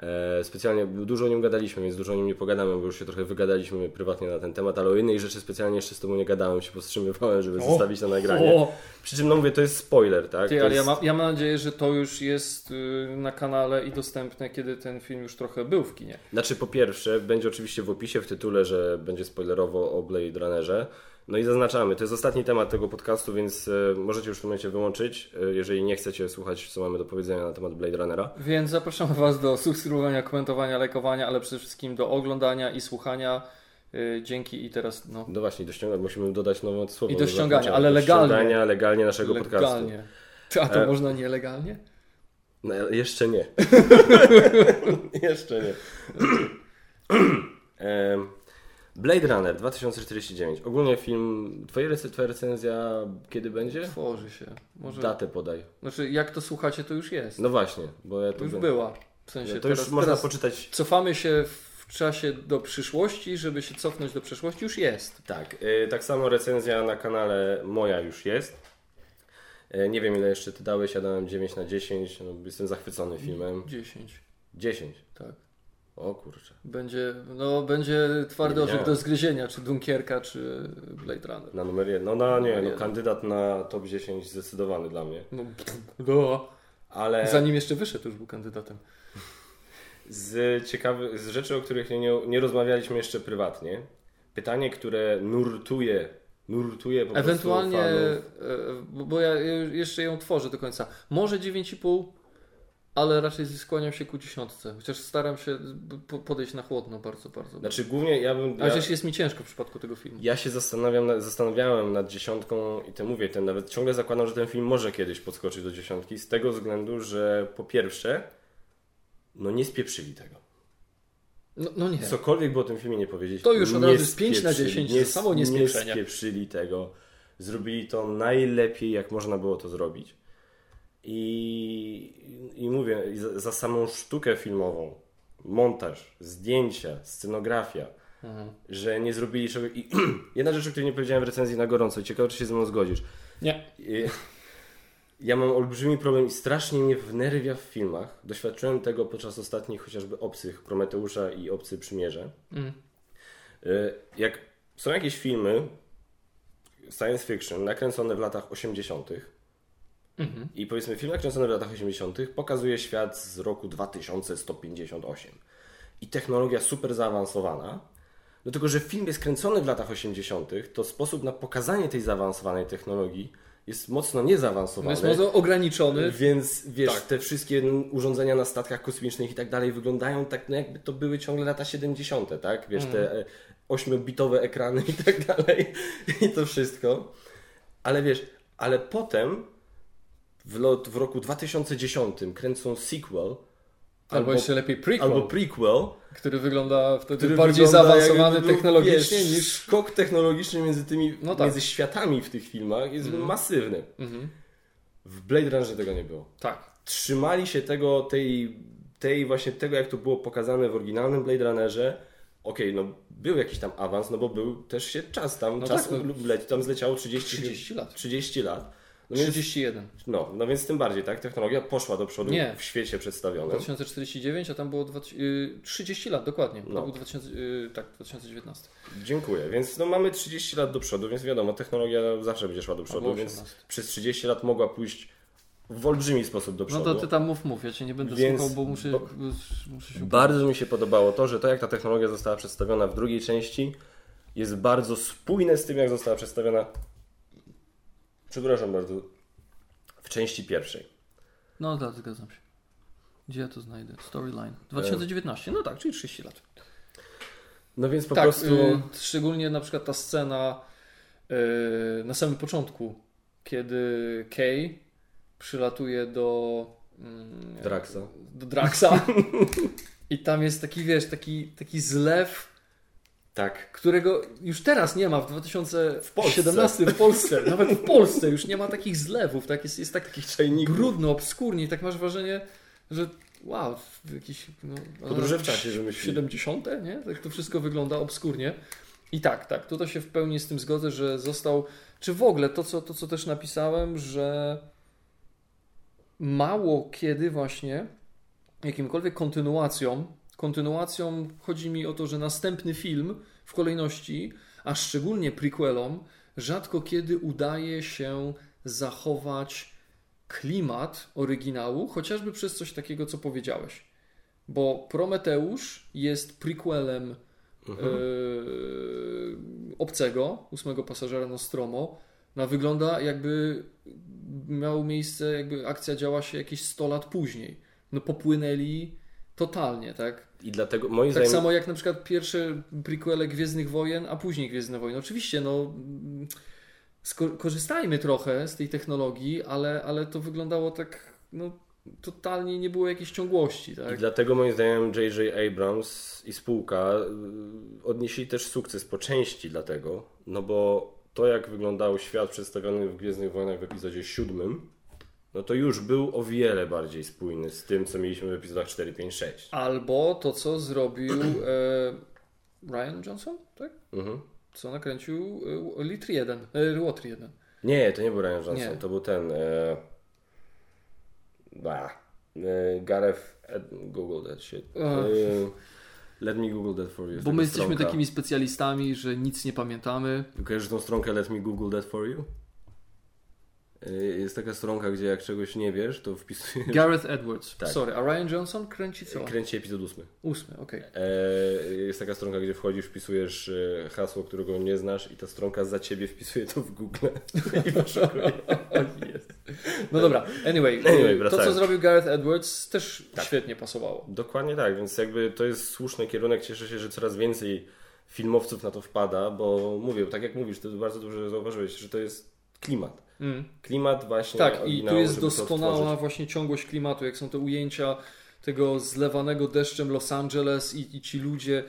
E, specjalnie dużo o nim gadaliśmy, więc dużo o nim nie pogadamy, bo już się trochę wygadaliśmy prywatnie na ten temat, ale o jednej rzeczy specjalnie jeszcze z Tobą nie gadałem, się powstrzymywałem, żeby O! zostawić na nagranie. O! Przy czym, no mówię, to jest spoiler, tak? Ty, to ale jest... ja, mam, ja mam nadzieję, że to już jest y, na kanale i dostępne, kiedy ten film już trochę był w kinie. Znaczy, po pierwsze, będzie oczywiście w opisie, w tytule, że będzie spoilerowo o Blade Runnerze. No i zaznaczamy, to jest ostatni temat tego podcastu, więc e, możecie już w tym momencie wyłączyć, e, jeżeli nie chcecie słuchać, co mamy do powiedzenia na temat Blade Runnera. Więc zapraszamy Was do subskrybowania, komentowania, lajkowania, ale przede wszystkim do oglądania i słuchania. Y, dzięki i teraz no, No właśnie, do ściągania, musimy dodać nowe słowo. I do do ściągania, ale Do legalnie. ściągania legalnie naszego podcastu. legalnie. Ty, A to E, można nielegalnie? No, jeszcze nie. jeszcze nie. Em, Blade Runner 2049. Ogólnie film. Twoja, rec- twoja recenzja kiedy będzie? Tworzy się. Może... Datę podaj. Znaczy, jak to słuchacie, to już jest. No właśnie, bo ja to tu już była. W sensie No to teraz, już można teraz poczytać. cofamy się w czasie do przyszłości, żeby się cofnąć do przeszłości, już jest. Tak, y, tak samo recenzja na kanale moja już jest. Y, Nie wiem ile jeszcze ty dałeś, ja dałem 9 na 10. No, jestem zachwycony filmem. 10. 10. Tak. O kurczę. Będzie, no, będzie twardy orzech do zgryzienia, czy Dunkierka, czy Blade Runner. Na numer jeden. No, no nie, no, jeden. kandydat na top 10 zdecydowany dla mnie. No, no. Ale Zanim jeszcze wyszedł, już był kandydatem. z ciekawych, z rzeczy, o których nie, nie, rozmawialiśmy jeszcze prywatnie. Pytanie, które nurtuje, nurtuje po prostu Ewentualnie, fanów. e, bo ja jeszcze ją tworzę do końca. Może 9,5, ale raczej skłaniam się ku dziesiątce. Chociaż staram się po- podejść na chłodno bardzo, bardzo. Znaczy głównie ja bym... A Ja, przecież jest mi ciężko w przypadku tego filmu. ja się zastanawiam, na- zastanawiałem nad dziesiątką i to mówię, ten nawet ciągle zakładam, że ten film może kiedyś podskoczyć do dziesiątki z tego względu, że po pierwsze no nie spieprzyli tego. No, no nie. Cokolwiek by o tym filmie nie powiedzieć. To już od nie razu jest 5 na spieprzyli, 10, nie, to samo nie niespieprzenie. spieprzyli tego. Zrobili to najlepiej, jak można było to zrobić. I, i mówię, za, samą sztukę filmową, montaż, zdjęcia, scenografia, Mhm. że nie zrobili czegoś. I jedna rzecz, o której nie powiedziałem w recenzji na gorąco, i ciekawe, czy się ze mną zgodzisz. Nie. I- Ja mam olbrzymi problem i strasznie mnie wnerwia w filmach. Doświadczyłem tego podczas ostatnich chociażby obcych Prometeusza i Obcy Przymierze. Mm. Jak są jakieś filmy science fiction nakręcone w latach 80. Mhm. i powiedzmy film nakręcony w latach 80. pokazuje świat z roku 2158 i technologia super zaawansowana. Do tego, że film jest kręcony w latach 80., to sposób na pokazanie tej zaawansowanej technologii jest mocno No niezaawansowany. jest bardzo ograniczony. Więc wiesz, Tak. te wszystkie urządzenia na statkach kosmicznych i tak dalej wyglądają tak, no jakby to były ciągle lata 70., tak? Wiesz, te Mhm. e, ośmiobitowe ekrany i tak dalej i to wszystko. Ale wiesz, ale potem w, lot, w roku 2010 kręcą sequel Albo, jeszcze lepiej prequel, albo prequel, który wygląda wtedy który bardziej wygląda zaawansowany był, technologicznie wiesz, niż... skok technologiczny między tymi, No tak. między światami w tych filmach jest masywny. Mhm. W Blade Runnerze tego nie było. Tak. trzymali się tego, tej, tej właśnie tego, jak to było pokazane w oryginalnym Blade Runnerze. Okej, no był jakiś tam awans, no bo był też się czas tam, No czas tak, no. leci, tam zleciało 30, 30 lat. 30 lat. No więc, 31. no, no więc tym bardziej, tak? Technologia poszła do przodu Nie. w świecie przedstawionym. 2049, a tam było 20, y, 30 lat, dokładnie. No. To był 2000, y, tak, 2019. Dziękuję. Więc no, mamy 30 lat do przodu, więc wiadomo, technologia zawsze będzie szła do przodu, więc 18. przez 30 lat mogła pójść w olbrzymi sposób do No przodu. to ty tam mów, mów, ja cię nie będę Więc- słuchał, bo muszę, bo... muszę się Bardzo mi się podobało to, że to jak ta technologia została przedstawiona w drugiej części jest bardzo spójne z tym, jak została przedstawiona przepraszam bardzo w części pierwszej. No tak, zgadzam się. Gdzie ja to znajdę? Storyline. 2019, no tak, czyli 30 lat. No więc po tak, prostu y, szczególnie na przykład ta scena y, na samym początku, kiedy Kay przylatuje do mm, Draxa. do Draxa i tam jest taki, wiesz, taki, taki zlew Tak. którego już teraz nie ma w 2017 w Polsce. Nawet w Polsce już nie ma takich zlewów, tak? Jest, jest tak Takich czajników. brudno, obskurnie i tak masz wrażenie, że wow, w jakiś no, Podróże w czasie wymyślili. 70, nie? Tak to wszystko wygląda obskurnie. I tak, tak, tutaj się w pełni z tym zgodzę, że został, czy w ogóle to, co, to, co też napisałem, że mało kiedy właśnie jakimkolwiek kontynuacją, kontynuacją chodzi mi o to, że następny film w kolejności, a szczególnie prequelom, rzadko kiedy udaje się zachować klimat oryginału, chociażby przez coś takiego, co powiedziałeś. Bo Prometeusz jest prequelem mhm. yy, obcego, ósmego pasażera Nostromo. No, wygląda jakby miało miejsce, jakby akcja działa się jakieś 100 lat później. No popłynęli totalnie, tak? I dlatego moim tak zdaniem... samo jak na przykład pierwsze prequele Gwiezdnych Wojen, a później Gwiezdne Wojny. Oczywiście, no korzystajmy trochę z tej technologii, ale, ale to wyglądało tak, no totalnie nie było jakiejś ciągłości. Tak? I dlatego moim zdaniem J.J. Abrams i spółka y, odnieśli też sukces po części dlatego, no bo to jak wyglądał świat przedstawiony w Gwiezdnych Wojnach w epizodzie siódmym, no to już był o wiele bardziej spójny z tym, co mieliśmy w epizodach 4, 5, 6. Albo to, co zrobił e, Ryan Johnson, tak? Mhm. Co nakręcił e, Litr 1, e, Water 1. Nie, to nie był Ryan Johnson, nie. to był ten... E, bah, e, Gareth... Google that shit. E, let me Google that for you. Bo my jesteśmy stronka. takimi specjalistami, że nic nie pamiętamy. Kojarzysz tą stronkę Let me Google that for you? Y, jest taka stronka, gdzie jak czegoś nie wiesz, to wpisujesz... Gareth Edwards. Tak. Sorry, a Ryan Johnson kręci co? Kręci epizod ósmy. Ósmy, okej. Okay. E, jest taka stronka, gdzie wchodzisz, wpisujesz e, hasło, którego nie znasz i ta stronka za ciebie wpisuje to w Google No dobra, anyway, anyway to co zrobił Gareth Edwards też tak. świetnie pasowało. Dokładnie tak, więc jakby to jest słuszny kierunek. Cieszę się, że coraz więcej filmowców na to wpada, bo mówię, tak jak mówisz, to bardzo dobrze zauważyłeś, że to jest klimat. Mm. Klimat właśnie. Tak, i tu jest doskonała właśnie ciągłość klimatu, jak są te ujęcia tego zlewanego deszczem Los Angeles i, i ci ludzie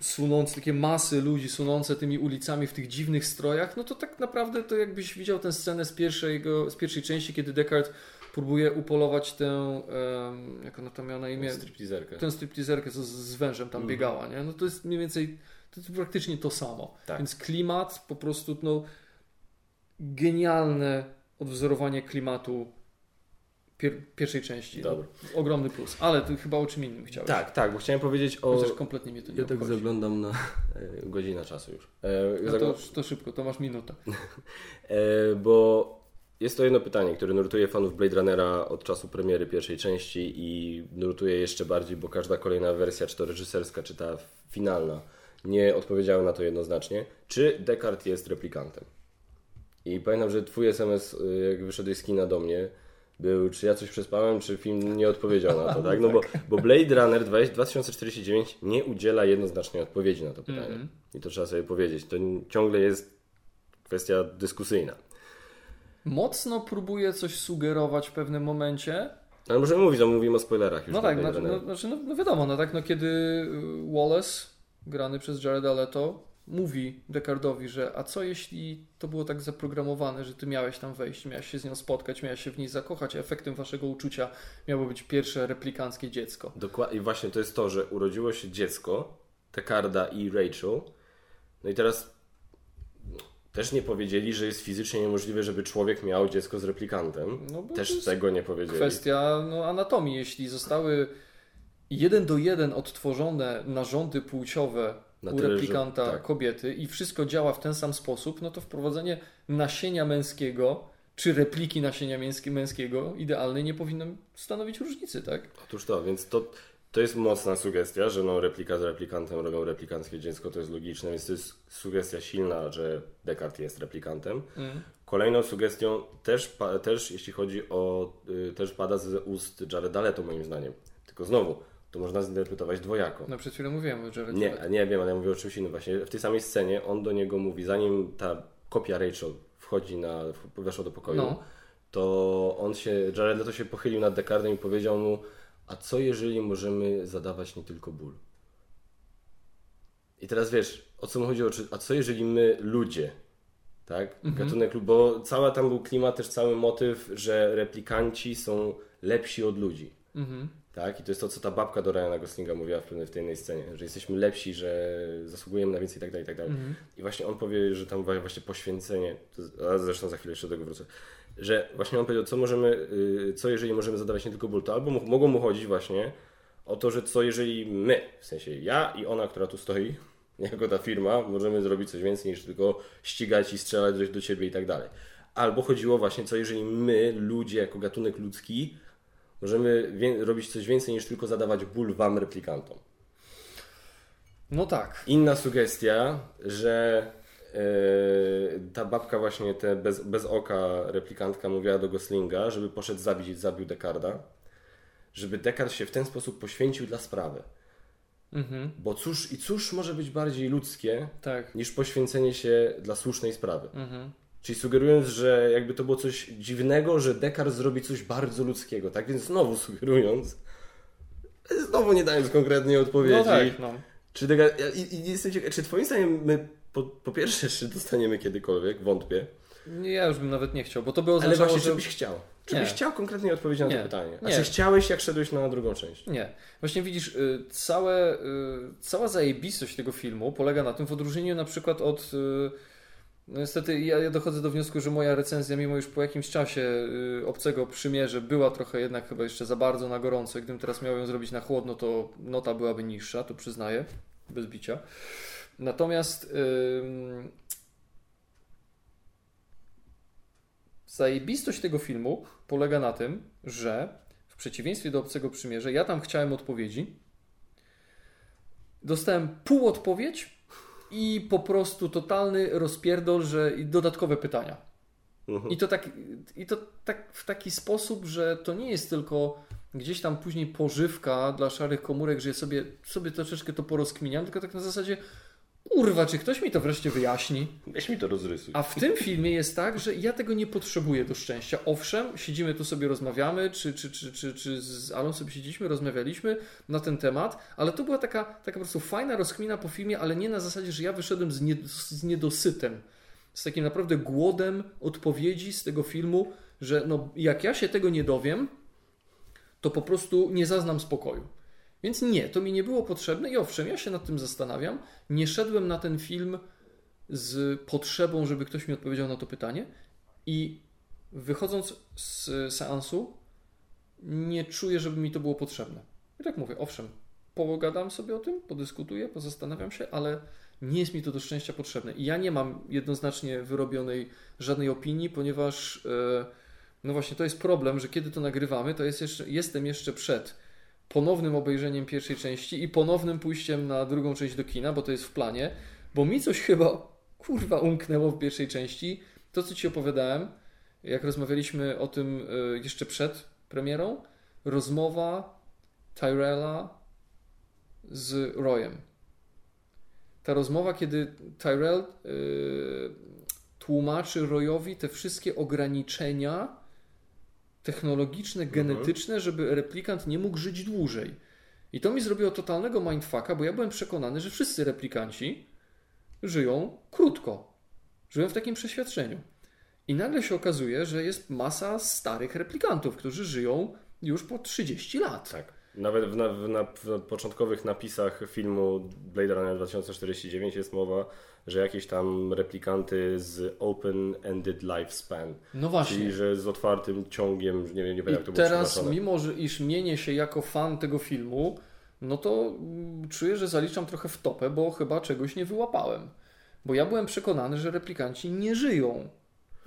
sunące, takie masy ludzi sunące tymi ulicami w tych dziwnych strojach, no to tak naprawdę to jakbyś widział tę scenę z, pierwszego, z pierwszej części, kiedy Descartes próbuje upolować tę, um, jak ona tam miała na imię? Stripteaserkę. Tę stripteaserkę, co z, z wężem tam mm. biegała, nie? No to jest mniej więcej, to jest praktycznie to samo. Tak. Więc klimat po prostu, no genialne odwzorowanie klimatu pier pierwszej części. Dobra. Ogromny plus. Ale ty chyba o czym innym chciałeś. Tak, tak, bo chciałem powiedzieć o... Chociaż kompletnie mnie to nie Ja tak zaglądam na e, godzinę czasu już. E, no to, to szybko, to masz minutę. e, bo jest to jedno pytanie, które nurtuje fanów Blade Runnera od czasu premiery pierwszej części i nurtuje jeszcze bardziej, bo każda kolejna wersja, czy to reżyserska, czy ta finalna, nie odpowiedziała na to jednoznacznie. Czy Descartes jest replikantem? I pamiętam, że twój SMS, y, jak wyszedłeś z kina do mnie, był, czy ja coś przespałem, czy film nie odpowiedział na to, tak? No bo, bo Blade Runner 2049 nie udziela jednoznacznej odpowiedzi na to pytanie. Mm -hmm. I to trzeba sobie powiedzieć. To ciągle jest kwestia dyskusyjna. Mocno próbuje coś sugerować w pewnym momencie. Ale możemy mówić, no mówimy o spoilerach już. No tak, no, no, znaczy, no, no, wiadomo, no tak, no kiedy Wallace, grany przez Jareda Leto, mówi Decardowi, że a co jeśli to było tak zaprogramowane, że ty miałeś tam wejść, miałeś się z nią spotkać, miałeś się w niej zakochać, a efektem waszego uczucia miało być pierwsze replikanckie dziecko. Dokładnie, i właśnie to jest to, że urodziło się dziecko, Decarda i Rachel, no i teraz też nie powiedzieli, że jest fizycznie niemożliwe, żeby człowiek miał dziecko z replikantem. No też tego nie powiedzieli. Kwestia no, anatomii. Jeśli zostały jeden do jeden odtworzone narządy płciowe na u tyle, replikanta że, tak. kobiety i wszystko działa w ten sam sposób, no to wprowadzenie nasienia męskiego czy repliki nasienia męskiego idealnej nie powinno stanowić różnicy, tak? Otóż to, więc to, to jest mocna sugestia, że no replika z replikantem robią replikanckie dziecko, to jest logiczne, więc to jest sugestia silna, że Descartes jest replikantem. Mm. Kolejną sugestią też, też jeśli chodzi o, y, też pada z ust Jareda Leto moim zdaniem. Tylko znowu, to można zinterpretować dwojako. No przed chwilą mówiłem o Jared Nie, nie wiem, ale ja mówię o czymś innym. Właśnie w tej samej scenie on do niego mówi, zanim ta kopia Rachel wchodzi na, weszła do pokoju, no. to on się, Jared to się pochylił nad Descartesem i powiedział mu, a co jeżeli możemy zadawać nie tylko ból? I teraz wiesz, o co mu chodziło, a co jeżeli my, ludzie, tak, mhm. gatunek, bo cały tam był klimat, też cały motyw, że replikanci są lepsi od ludzi. Mhm. Tak? I to jest to, co ta babka do Ryana Goslinga mówiła w, pewnej, w tej jednej scenie, że jesteśmy lepsi, że zasługujemy na więcej i tak dalej, i tak dalej. -hmm. I właśnie on powie, że tam właśnie poświęcenie, a zresztą za chwilę jeszcze do tego wrócę, że właśnie on powiedział, co możemy, y, co jeżeli możemy zadawać nie tylko ból, to albo mogą mu chodzić właśnie o to, że co jeżeli my, w sensie ja i ona, która tu stoi, jako ta firma, możemy zrobić coś więcej niż tylko ścigać i strzelać do, do ciebie i tak dalej. Albo chodziło właśnie, co jeżeli my, ludzie, jako gatunek ludzki, możemy robić coś więcej niż tylko zadawać ból wam, replikantom. No tak. Inna sugestia, że e, ta babka właśnie, te bez, bez oka replikantka mówiła do Goslinga, żeby poszedł zabić i zabił Dekarda, żeby Dekard się w ten sposób poświęcił dla sprawy. Mhm. Bo cóż i cóż może być bardziej ludzkie Tak. niż poświęcenie się dla słusznej sprawy. Mhm. Czyli sugerując, że jakby to było coś dziwnego, że Descartes zrobi coś bardzo ludzkiego. Tak więc znowu sugerując, znowu nie dając konkretnej odpowiedzi, No tak, no. czy, Descartes, i, i jestem ciekaw, czy twoim zdaniem my po, po pierwsze, czy dostaniemy kiedykolwiek, wątpię, Nie, Ja już bym nawet nie chciał, bo to by ale oznaczało, właśnie, że... czy byś chciał? Czy Nie. byś chciał konkretnej odpowiedzi na Nie. to pytanie? A Nie. czy chciałeś, jak szedłeś na drugą część? Nie. Właśnie widzisz, y, całe, y, cała zajebistość tego filmu polega na tym, w odróżnieniu na przykład od... y, No niestety ja, ja dochodzę do wniosku, że moja recenzja, mimo już po jakimś czasie y, obcego przymierze, była trochę jednak chyba jeszcze za bardzo na gorąco. Gdybym teraz miał ją zrobić na chłodno, to nota byłaby niższa, to przyznaję, bez bicia. Natomiast ym, zajebistość tego filmu polega na tym, że w przeciwieństwie do obcego przymierza, ja tam chciałem odpowiedzi. Dostałem pół odpowiedź i po prostu totalny rozpierdol, że i dodatkowe pytania. Mhm. I to, tak, I to tak w taki sposób, że to nie jest tylko gdzieś tam później pożywka dla szarych komórek, że ja sobie, sobie troszeczkę to porozkminiam, tylko tak na zasadzie kurwa, czy ktoś mi to wreszcie wyjaśni? Weź mi to rozrysuj. A w tym filmie jest tak, że ja tego nie potrzebuję do szczęścia. Owszem, siedzimy tu sobie rozmawiamy, czy, czy, czy, czy, czy z Alą sobie siedzieliśmy, rozmawialiśmy na ten temat, ale to była taka, taka po prostu fajna rozkmina po filmie, ale nie na zasadzie, że ja wyszedłem z, nie, z niedosytem, z takim naprawdę głodem odpowiedzi z tego filmu, że no, jak ja się tego nie dowiem, to po prostu nie zaznam spokoju. Więc nie, to mi nie było potrzebne i owszem, ja się nad tym zastanawiam. Nie szedłem na ten film z potrzebą, żeby ktoś mi odpowiedział na to pytanie i wychodząc z seansu nie czuję, żeby mi to było potrzebne. I tak mówię, owszem, pogadam sobie o tym, podyskutuję, pozastanawiam się, ale nie jest mi to do szczęścia potrzebne. I ja nie mam jednoznacznie wyrobionej żadnej opinii, ponieważ e, no właśnie to jest problem, że kiedy to nagrywamy, to jest jeszcze, jestem jeszcze przed ponownym obejrzeniem pierwszej części i ponownym pójściem na drugą część do kina, bo to jest w planie, bo mi coś chyba kurwa umknęło w pierwszej części. To, co Ci opowiadałem, jak rozmawialiśmy o tym e, jeszcze przed premierą, rozmowa Tyrella z Royem. Ta rozmowa, kiedy Tyrell e, tłumaczy Royowi te wszystkie ograniczenia technologiczne, genetyczne, żeby replikant nie mógł żyć dłużej. I to mi zrobiło totalnego mindfucka, bo ja byłem przekonany, że wszyscy replikanci żyją krótko. Żyłem w takim przeświadczeniu. I nagle się okazuje, że jest masa starych replikantów, którzy żyją już po 30 lat. Tak. Nawet w, na, w, na, w początkowych napisach filmu Blade Runner 2049 jest mowa, że jakieś tam replikanty z open-ended lifespan. No właśnie. Czyli, że z otwartym ciągiem, nie wiem, nie wiem jak to było teraz, mimo że iż mienię się jako fan tego filmu, no to mm, czuję, że zaliczam trochę w topę, bo chyba czegoś nie wyłapałem. Bo ja byłem przekonany, że replikanci nie żyją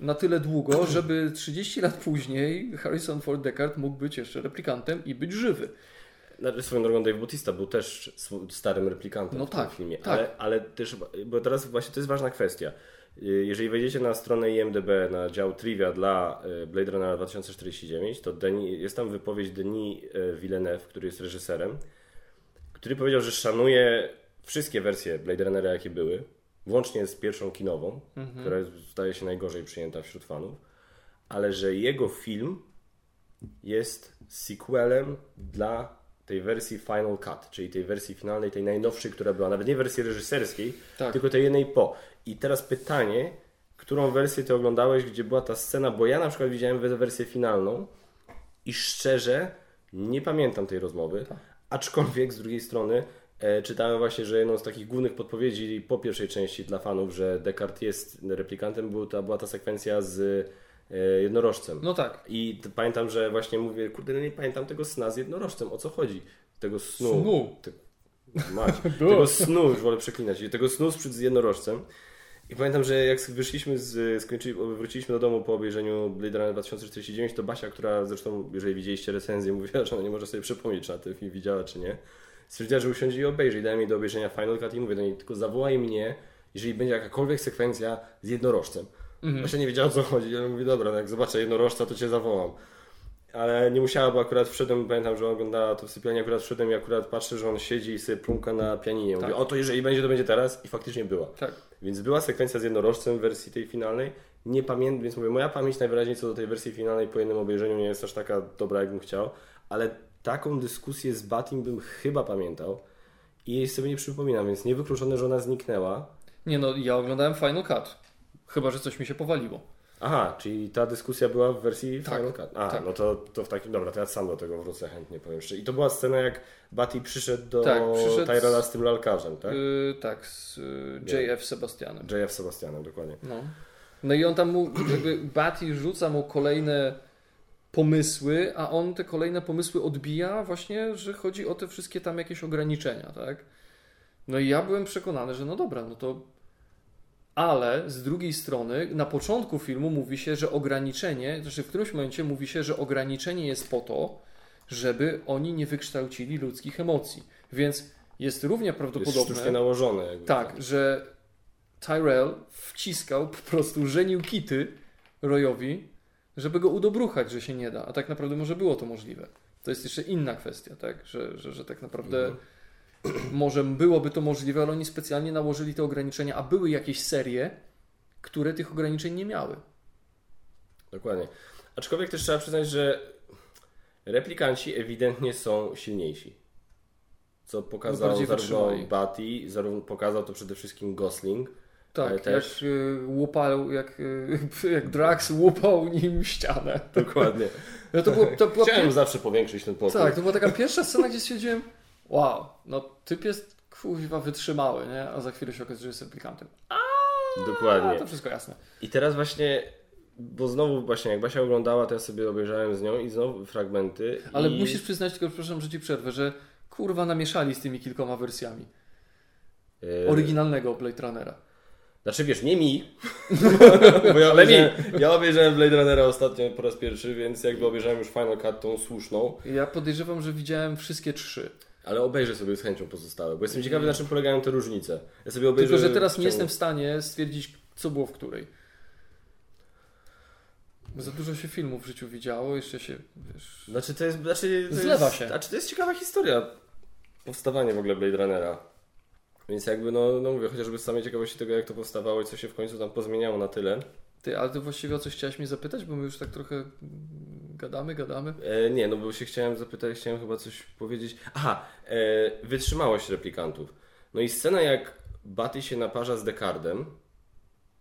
na tyle długo, żeby 30 lat później Harrison Ford Deckard mógł być jeszcze replikantem i być żywy. Znaczy, swoją drogą Dave Bautista był też starym replikantem No w tak, tym filmie, tak. ale, ale też, bo teraz właśnie to jest ważna kwestia. Y, Jeżeli wejdziecie na stronę IMDB, na dział trivia dla y, Blade Runner 2049, to Denis, jest tam wypowiedź Denis y, Villeneuve, który jest reżyserem, który powiedział, że szanuje wszystkie wersje Blade Runnera, jakie były, włącznie z pierwszą kinową, Mhm. która jest, zdaje się najgorzej przyjęta wśród fanów, ale że jego film jest sequelem dla tej wersji Final Cut, czyli tej wersji finalnej, tej najnowszej, która była, nawet nie wersji reżyserskiej, Tak. tylko tej jednej po. I teraz pytanie, którą wersję ty oglądałeś, gdzie była ta scena, bo ja na przykład widziałem we- wersję finalną i szczerze nie pamiętam tej rozmowy, aczkolwiek z drugiej strony e, czytałem właśnie, że jedną z takich głównych podpowiedzi po pierwszej części dla fanów, że Descartes jest replikantem, był ta, była ta sekwencja z jednorożcem. No tak. I pamiętam, że właśnie mówię, kurde, no nie pamiętam tego sna z jednorożcem, o co chodzi? Tego snu. Snu. Ty, mać, tego snu, już wolę przeklinać, tego snu z jednorożcem. I pamiętam, że jak wyszliśmy z, skończyli, wróciliśmy do domu po obejrzeniu Blade Runner 2049, to Basia, która zresztą, jeżeli widzieliście recenzję, mówiła, że ona nie może sobie przypomnieć, czy na ten film widziała, czy nie. Stwierdziła, że usiądzie i obejrzy. I dałem jej do obejrzenia Final Cut i mówię do niej, tylko zawołaj mnie, jeżeli będzie jakakolwiek sekwencja z jednorożcem. Mhm. Basia nie wiedziała, o co chodzi. Ja mówię, dobra, no jak zobaczę jednorożca, to cię zawołam. Ale nie musiała, bo akurat wszedłem, pamiętam, że oglądała to w sypialni, akurat wszedłem i akurat patrzę, że on siedzi i sobie plumka na pianinie. Mówię, Tak. o to jeżeli będzie, to będzie teraz. I faktycznie była. Tak. Więc była sekwencja z jednorożcem w wersji tej finalnej. Nie pamiętam, więc mówię, moja pamięć najwyraźniej co do tej wersji finalnej po jednym obejrzeniu nie jest aż taka dobra, jakbym chciał, ale taką dyskusję z Batim bym chyba pamiętał i jej sobie nie przypominam, więc niewykluczone, że ona zniknęła. Nie no, ja oglądałem Final Cut. Chyba, że coś mi się powaliło. Aha, czyli ta dyskusja była w wersji Tak, Final Cut. A, tak. no to, to w takim, dobra, to ja sam do tego wrócę chętnie, powiem szczerze. I to była scena, jak Bati przyszedł do Tak, z- z tym lalkarzem, tak? Yy, tak, z yy, JF Sebastianem. JF Sebastianem, dokładnie. No. no i on tam mu, jakby Batty rzuca mu kolejne pomysły, a on te kolejne pomysły odbija właśnie, że chodzi o te wszystkie tam jakieś ograniczenia, tak? No i ja byłem przekonany, że no dobra, no to ale z drugiej strony na początku filmu mówi się, że ograniczenie, znaczy w którymś momencie mówi się, że ograniczenie jest po to, żeby oni nie wykształcili ludzkich emocji. Więc jest równie Jest prawdopodobne. sztucznie nałożone. Jakby. Tak, że Tyrell wciskał, po prostu żenił kity Royowi, żeby go udobruchać, że się nie da. A tak naprawdę może było to możliwe. To jest jeszcze inna kwestia, tak? Że, że, że tak naprawdę może byłoby to możliwe, ale oni specjalnie nałożyli te ograniczenia, a były jakieś serie, które tych ograniczeń nie miały. Dokładnie. Aczkolwiek też trzeba przyznać, że replikanci ewidentnie są silniejsi. Co pokazał bardziej zarówno. Batty, zarówno pokazał to przede wszystkim Gosling. Tak, też- jak y, łupał, jak, y, jak Drax łupał nim ścianę. Dokładnie. No to było, to była Chciałem zawsze powiększyć ten pokój. Tak, to była taka pierwsza scena, gdzie stwierdziłem, wow, no typ jest kuźwa wytrzymały, nie? A za chwilę się okazuje, że jest replikantem. A Dokładnie. to wszystko jasne. I teraz właśnie, bo znowu właśnie jak Basia oglądała, to ja sobie obejrzałem z nią i znowu fragmenty. Ale i... musisz przyznać, tylko przepraszam, że ci przerwę, że kurwa namieszali z tymi kilkoma wersjami Yy, oryginalnego Blade Runnera. Znaczy wiesz, nie mi, bo ja Ale mi. obejrzałem, ja obejrzałem Blade Runnera ostatnio po raz pierwszy, więc jakby obejrzałem już Final Cut tą słuszną, Ja podejrzewam, że widziałem wszystkie trzy. Ale obejrzę sobie z chęcią pozostałe, bo jestem ciekawy na czym polegają te różnice. Ja sobie obejrzę Tylko, że teraz nie jestem w stanie stwierdzić, co było w której. Bo za dużo się filmów w życiu widziało, jeszcze się, wiesz... Znaczy to jest, znaczy, to Zlewa jest, się. Znaczy to jest ciekawa historia powstawanie w ogóle Blade Runnera. Więc jakby no, no mówię, chociażby z samej ciekawości tego jak to powstawało i co się w końcu tam pozmieniało na tyle. Ty, ale ty właściwie o coś chciałeś mnie zapytać, bo my już tak trochę gadamy, gadamy. E, nie, no bo się chciałem zapytać, chciałem chyba coś powiedzieć. Aha, e, wytrzymałość replikantów. No i scena jak Baty się naparza z Descardem,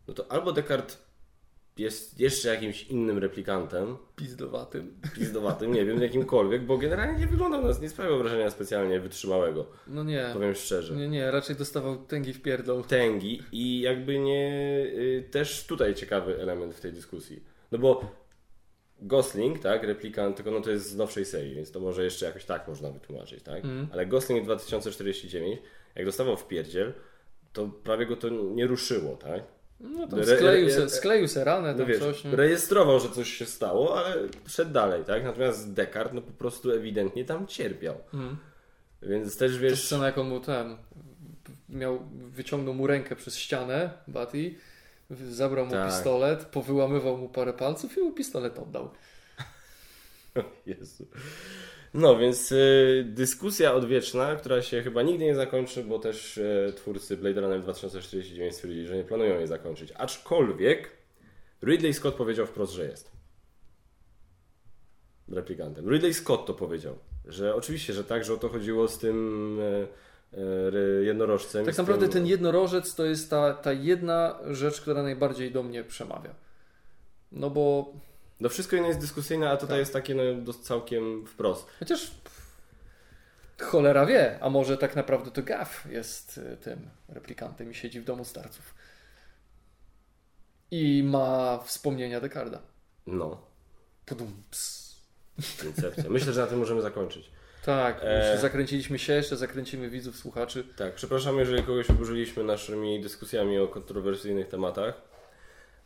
no to albo Descard jest jeszcze jakimś innym replikantem, Pizdowatym. pizdowatym, nie wiem, jakimkolwiek, bo generalnie nie wyglądał nas, nie sprawiał wrażenia specjalnie wytrzymałego, No nie. powiem szczerze. Nie, nie, raczej dostawał tęgi w pierdol. Tęgi i jakby nie, y, też tutaj ciekawy element w tej dyskusji. No bo Gosling, tak, replikant, tylko no to jest z nowszej serii, więc to może jeszcze jakoś tak można wytłumaczyć, tak? Mhm. Ale Gosling 2049, jak dostawał w pierdziel, to prawie go to nie ruszyło, tak? No Re- skleił re- se, skleił se ranę, No wiesz, coś. Rejestrował, że coś się stało, ale szedł dalej, tak? Natomiast Descartes, no po prostu ewidentnie tam cierpiał. Mhm. Więc też To wiesz... scena, jak on mu ten miał, wyciągnął mu rękę przez ścianę, Batty, zabrał mu Tak. pistolet, powyłamywał mu parę palców i mu pistolet oddał. Jezu. No, więc y, dyskusja odwieczna, która się chyba nigdy nie zakończy, bo też y, twórcy Blade Runner 2049 stwierdzili, że nie planują jej zakończyć. Aczkolwiek Ridley Scott powiedział wprost, że jest. Replikantem. Ridley Scott to powiedział, że oczywiście, że tak, że o to chodziło z tym y, jednorożcem. Tak naprawdę ten jednorożec to jest ta, ta jedna rzecz, która najbardziej do mnie przemawia. No bo No wszystko inne jest dyskusyjne, a tutaj Tak. jest takie no, całkiem wprost. chociaż cholera wie, a może tak naprawdę to Gaff jest y, tym replikantem i siedzi w domu starców. I ma wspomnienia Dekarda. No, Pudum, ps. Incepcja. Myślę, że na tym możemy zakończyć. Tak, E. zakręciliśmy się, jeszcze zakręcimy widzów, słuchaczy. Tak, przepraszam, jeżeli kogoś oburzyliśmy naszymi dyskusjami o kontrowersyjnych tematach.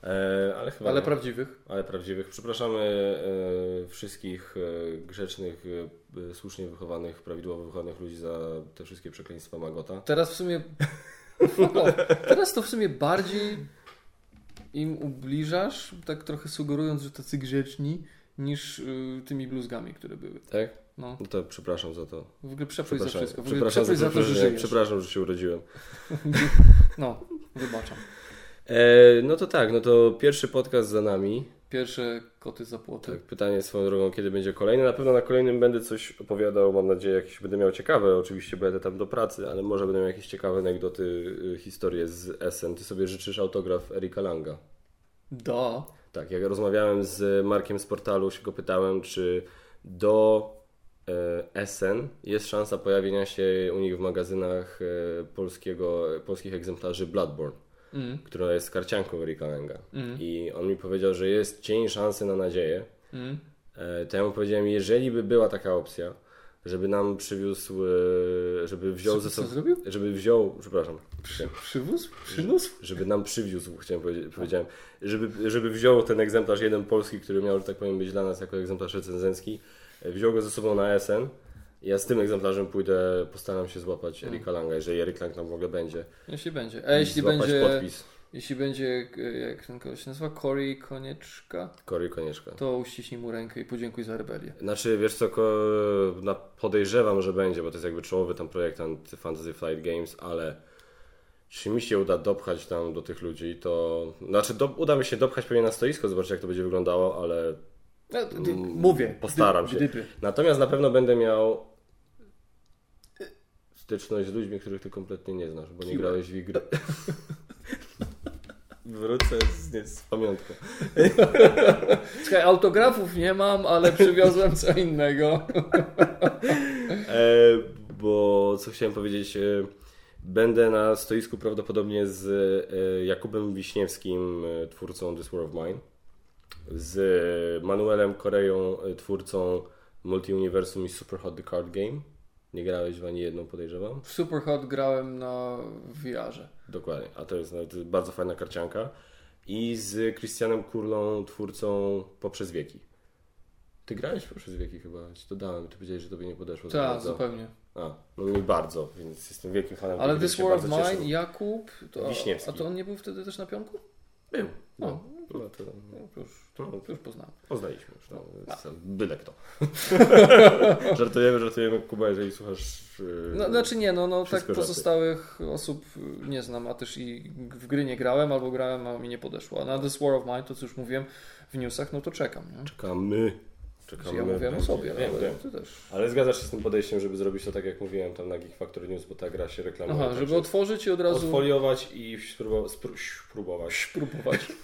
E, ale chyba Ale nie. prawdziwych. ale prawdziwych. Przepraszamy e, wszystkich e, grzecznych, e, słusznie wychowanych, prawidłowo wychowanych ludzi za te wszystkie przekleństwa Magota. Teraz w sumie. O, teraz to w sumie bardziej im ubliżasz, tak trochę sugerując, że tacy grzeczni, niż y, tymi bluzgami, które były. Tak? No, No to przepraszam za to. w ogóle przeprój za Przepraszam, wszystko. W przepraszam, przeprój za to, że że, przepraszam, że się urodziłem. No, wybaczam. E, no to tak, no to pierwszy podcast za nami. Pierwsze koty za płoty. Tak, pytanie swoją drogą, kiedy będzie kolejny. Na pewno na kolejnym będę coś opowiadał, mam nadzieję, jakieś będę miał ciekawe. Oczywiście będę tam do pracy, ale może będę miał jakieś ciekawe anegdoty, y, historie z Essen. Ty sobie życzysz autograf Erika Langa. Da. Tak, jak rozmawiałem z Markiem z portalu, się go pytałem, czy do Essen jest szansa pojawienia się u nich w magazynach e, polskiego, polskich egzemplarzy Bloodborne, Mm, która jest karcianką Erika Langa. mm, I on mi powiedział, że jest cień szansy na nadzieję. mm. E, To ja mu powiedziałem, jeżeli by była taka opcja, żeby nam przywiózł, e, żeby wziął ze sobą, zrobił? żeby wziął, przepraszam, Przy, przywóz? Przyniósł? żeby nam przywiózł, chciałem powiedzieć, powiedziałem, żeby, żeby wziął ten egzemplarz jeden polski, który miał, że tak powiem, być dla nas jako egzemplarz recenzencki, e, wziął go ze sobą na SN. Ja z tym egzemplarzem pójdę, postaram się złapać Mm. Erika Langa, jeżeli Erik Lang nam w ogóle będzie. Jeśli będzie. A jeśli będzie, podpis. jeśli będzie, e, jak ten kogoś się nazywa, Cory Konieczka, Kory Konieczka. to uściśnij mu rękę i podziękuj za rebelię. Znaczy, wiesz co, podejrzewam, że będzie, bo to jest jakby czołowy tam projektant Fantasy Flight Games, ale czy mi się uda dopchać tam do tych ludzi, to... Znaczy, do, uda mi się dopchać pewnie na stoisko, zobaczyć jak to będzie wyglądało, ale... No, Mm, mówię. postaram się. Gdyby. Natomiast na pewno będę miał styczność z ludźmi, których ty kompletnie nie znasz, bo nie Kiła. grałeś w gry. Wrócę z, nie, z pamiątką. Słuchaj, autografów nie mam, ale przywiozłem co innego. E, bo co chciałem powiedzieć, e, będę na stoisku prawdopodobnie z e, Jakubem Wiśniewskim, e, twórcą This War of Mine, z Manuelem Koreją, e, twórcą Multiuniversum i Super Hot The Card Game. Nie grałeś w ani jedną, podejrzewam. W Superhot grałem na VR-ze. Dokładnie, a to jest nawet bardzo fajna karcianka. I z Christianem Kurlą, twórcą Poprzez Wieki. Ty grałeś Poprzez Wieki chyba, ci to dałem, ty powiedziałeś, że tobie nie podeszło. Tak, zupełnie. A, no mi bardzo, więc jestem wielkim fanem. Ale This War of. Mine, Jakub, to, a to on nie był wtedy też na pionku? Był. No, No, no to, no, to już, no, już poznałem. poznaliśmy już. No, jest, byle kto. żartujemy, żartujemy, Kuba, jeżeli słuchasz... Yy, No, znaczy nie, no, no tak żarty. pozostałych osób nie znam, a też i w gry nie grałem, albo grałem, a mi nie podeszło. A na This War of Mine, to co już mówiłem w newsach, no to czekam. Nie? Czekamy. Czekamy. Ja mówiłem o sobie, Wiem, ale wiem. ty też. Ale zgadzasz się z tym podejściem, żeby zrobić to tak, jak mówiłem tam na Geek Factory News, bo ta gra się reklamuje. Aha, tak, żeby że otworzyć i od razu Odfoliować i spróbować. spróbować.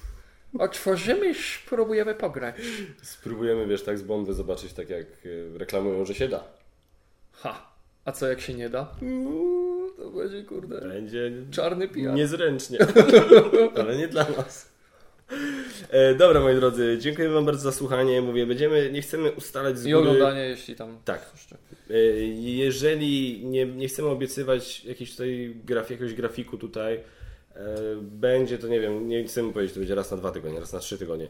Otworzymy i spróbujemy pograć. Spróbujemy, wiesz, tak z bomby zobaczyć, tak jak e, reklamują, że się da. Ha! A co jak się nie da? Uuu, to będzie kurde. Będzie Czarny PR. niezręcznie, ale nie dla nas. E, dobra, moi drodzy, dziękuję Wam bardzo za słuchanie. Mówię, będziemy, nie chcemy ustalać z I góry... oglądanie, jeśli tam. Tak. E, Jeżeli nie, nie chcemy obiecywać jakiejś tutaj graf, jakiegoś grafiku tutaj, będzie to, nie wiem, nie chcemy powiedzieć, to będzie raz na dwa tygodnie, raz na trzy tygodnie.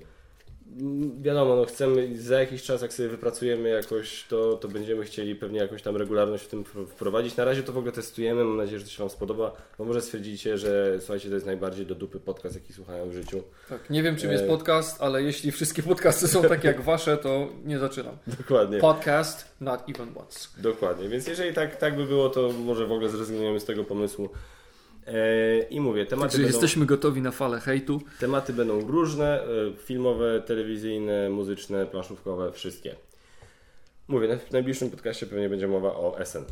Mm, Wiadomo, no chcemy za jakiś czas, jak sobie wypracujemy jakoś to, to będziemy chcieli pewnie jakąś tam regularność w tym wpro- wprowadzić. Na razie to w ogóle testujemy, mam nadzieję, że to się Wam spodoba, bo może stwierdzicie, że słuchajcie, to jest najbardziej do dupy podcast, jaki słuchałem w życiu. Tak, nie wiem czym E. jest podcast, ale jeśli wszystkie podcasty są takie jak wasze, to nie zaczynam. Dokładnie. Podcast, not even once. Dokładnie, więc jeżeli tak, tak by było, to może w ogóle zrezygnujemy z tego pomysłu. E, I mówię, tematy Także będą... jesteśmy gotowi na falę hejtu. Tematy będą różne, e, filmowe, telewizyjne, muzyczne, planszówkowe, wszystkie. Mówię, w najbliższym podcaście pewnie będzie mowa o SN.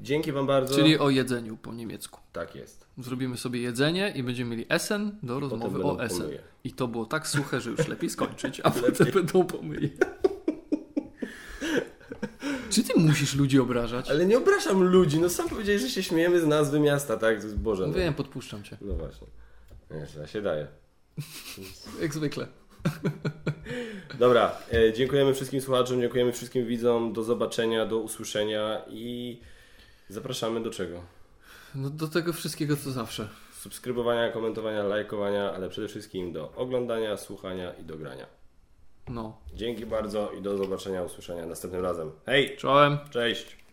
Dzięki Wam bardzo. Czyli o jedzeniu po niemiecku. Tak jest. Zrobimy sobie jedzenie i będziemy mieli Essen do rozmowy o Essen. pomyje. I to było tak suche, że już lepiej skończyć, a potem będą pomyje. Czy ty musisz ludzi obrażać? Ale nie obrażam ludzi, no sam powiedziałeś, że się śmiejemy z nazwy miasta, tak? Boże. No, Wiem, podpuszczam cię. no właśnie. Ja się daje. Jak zwykle. Dobra, e, dziękujemy wszystkim słuchaczom, dziękujemy wszystkim widzom. Do zobaczenia, do usłyszenia i zapraszamy do czego? No do tego wszystkiego co zawsze. Subskrybowania, komentowania, lajkowania, ale przede wszystkim do oglądania, słuchania i do grania. No. Dzięki bardzo i do zobaczenia, usłyszenia następnym razem. Hej! Czołem. Cześć!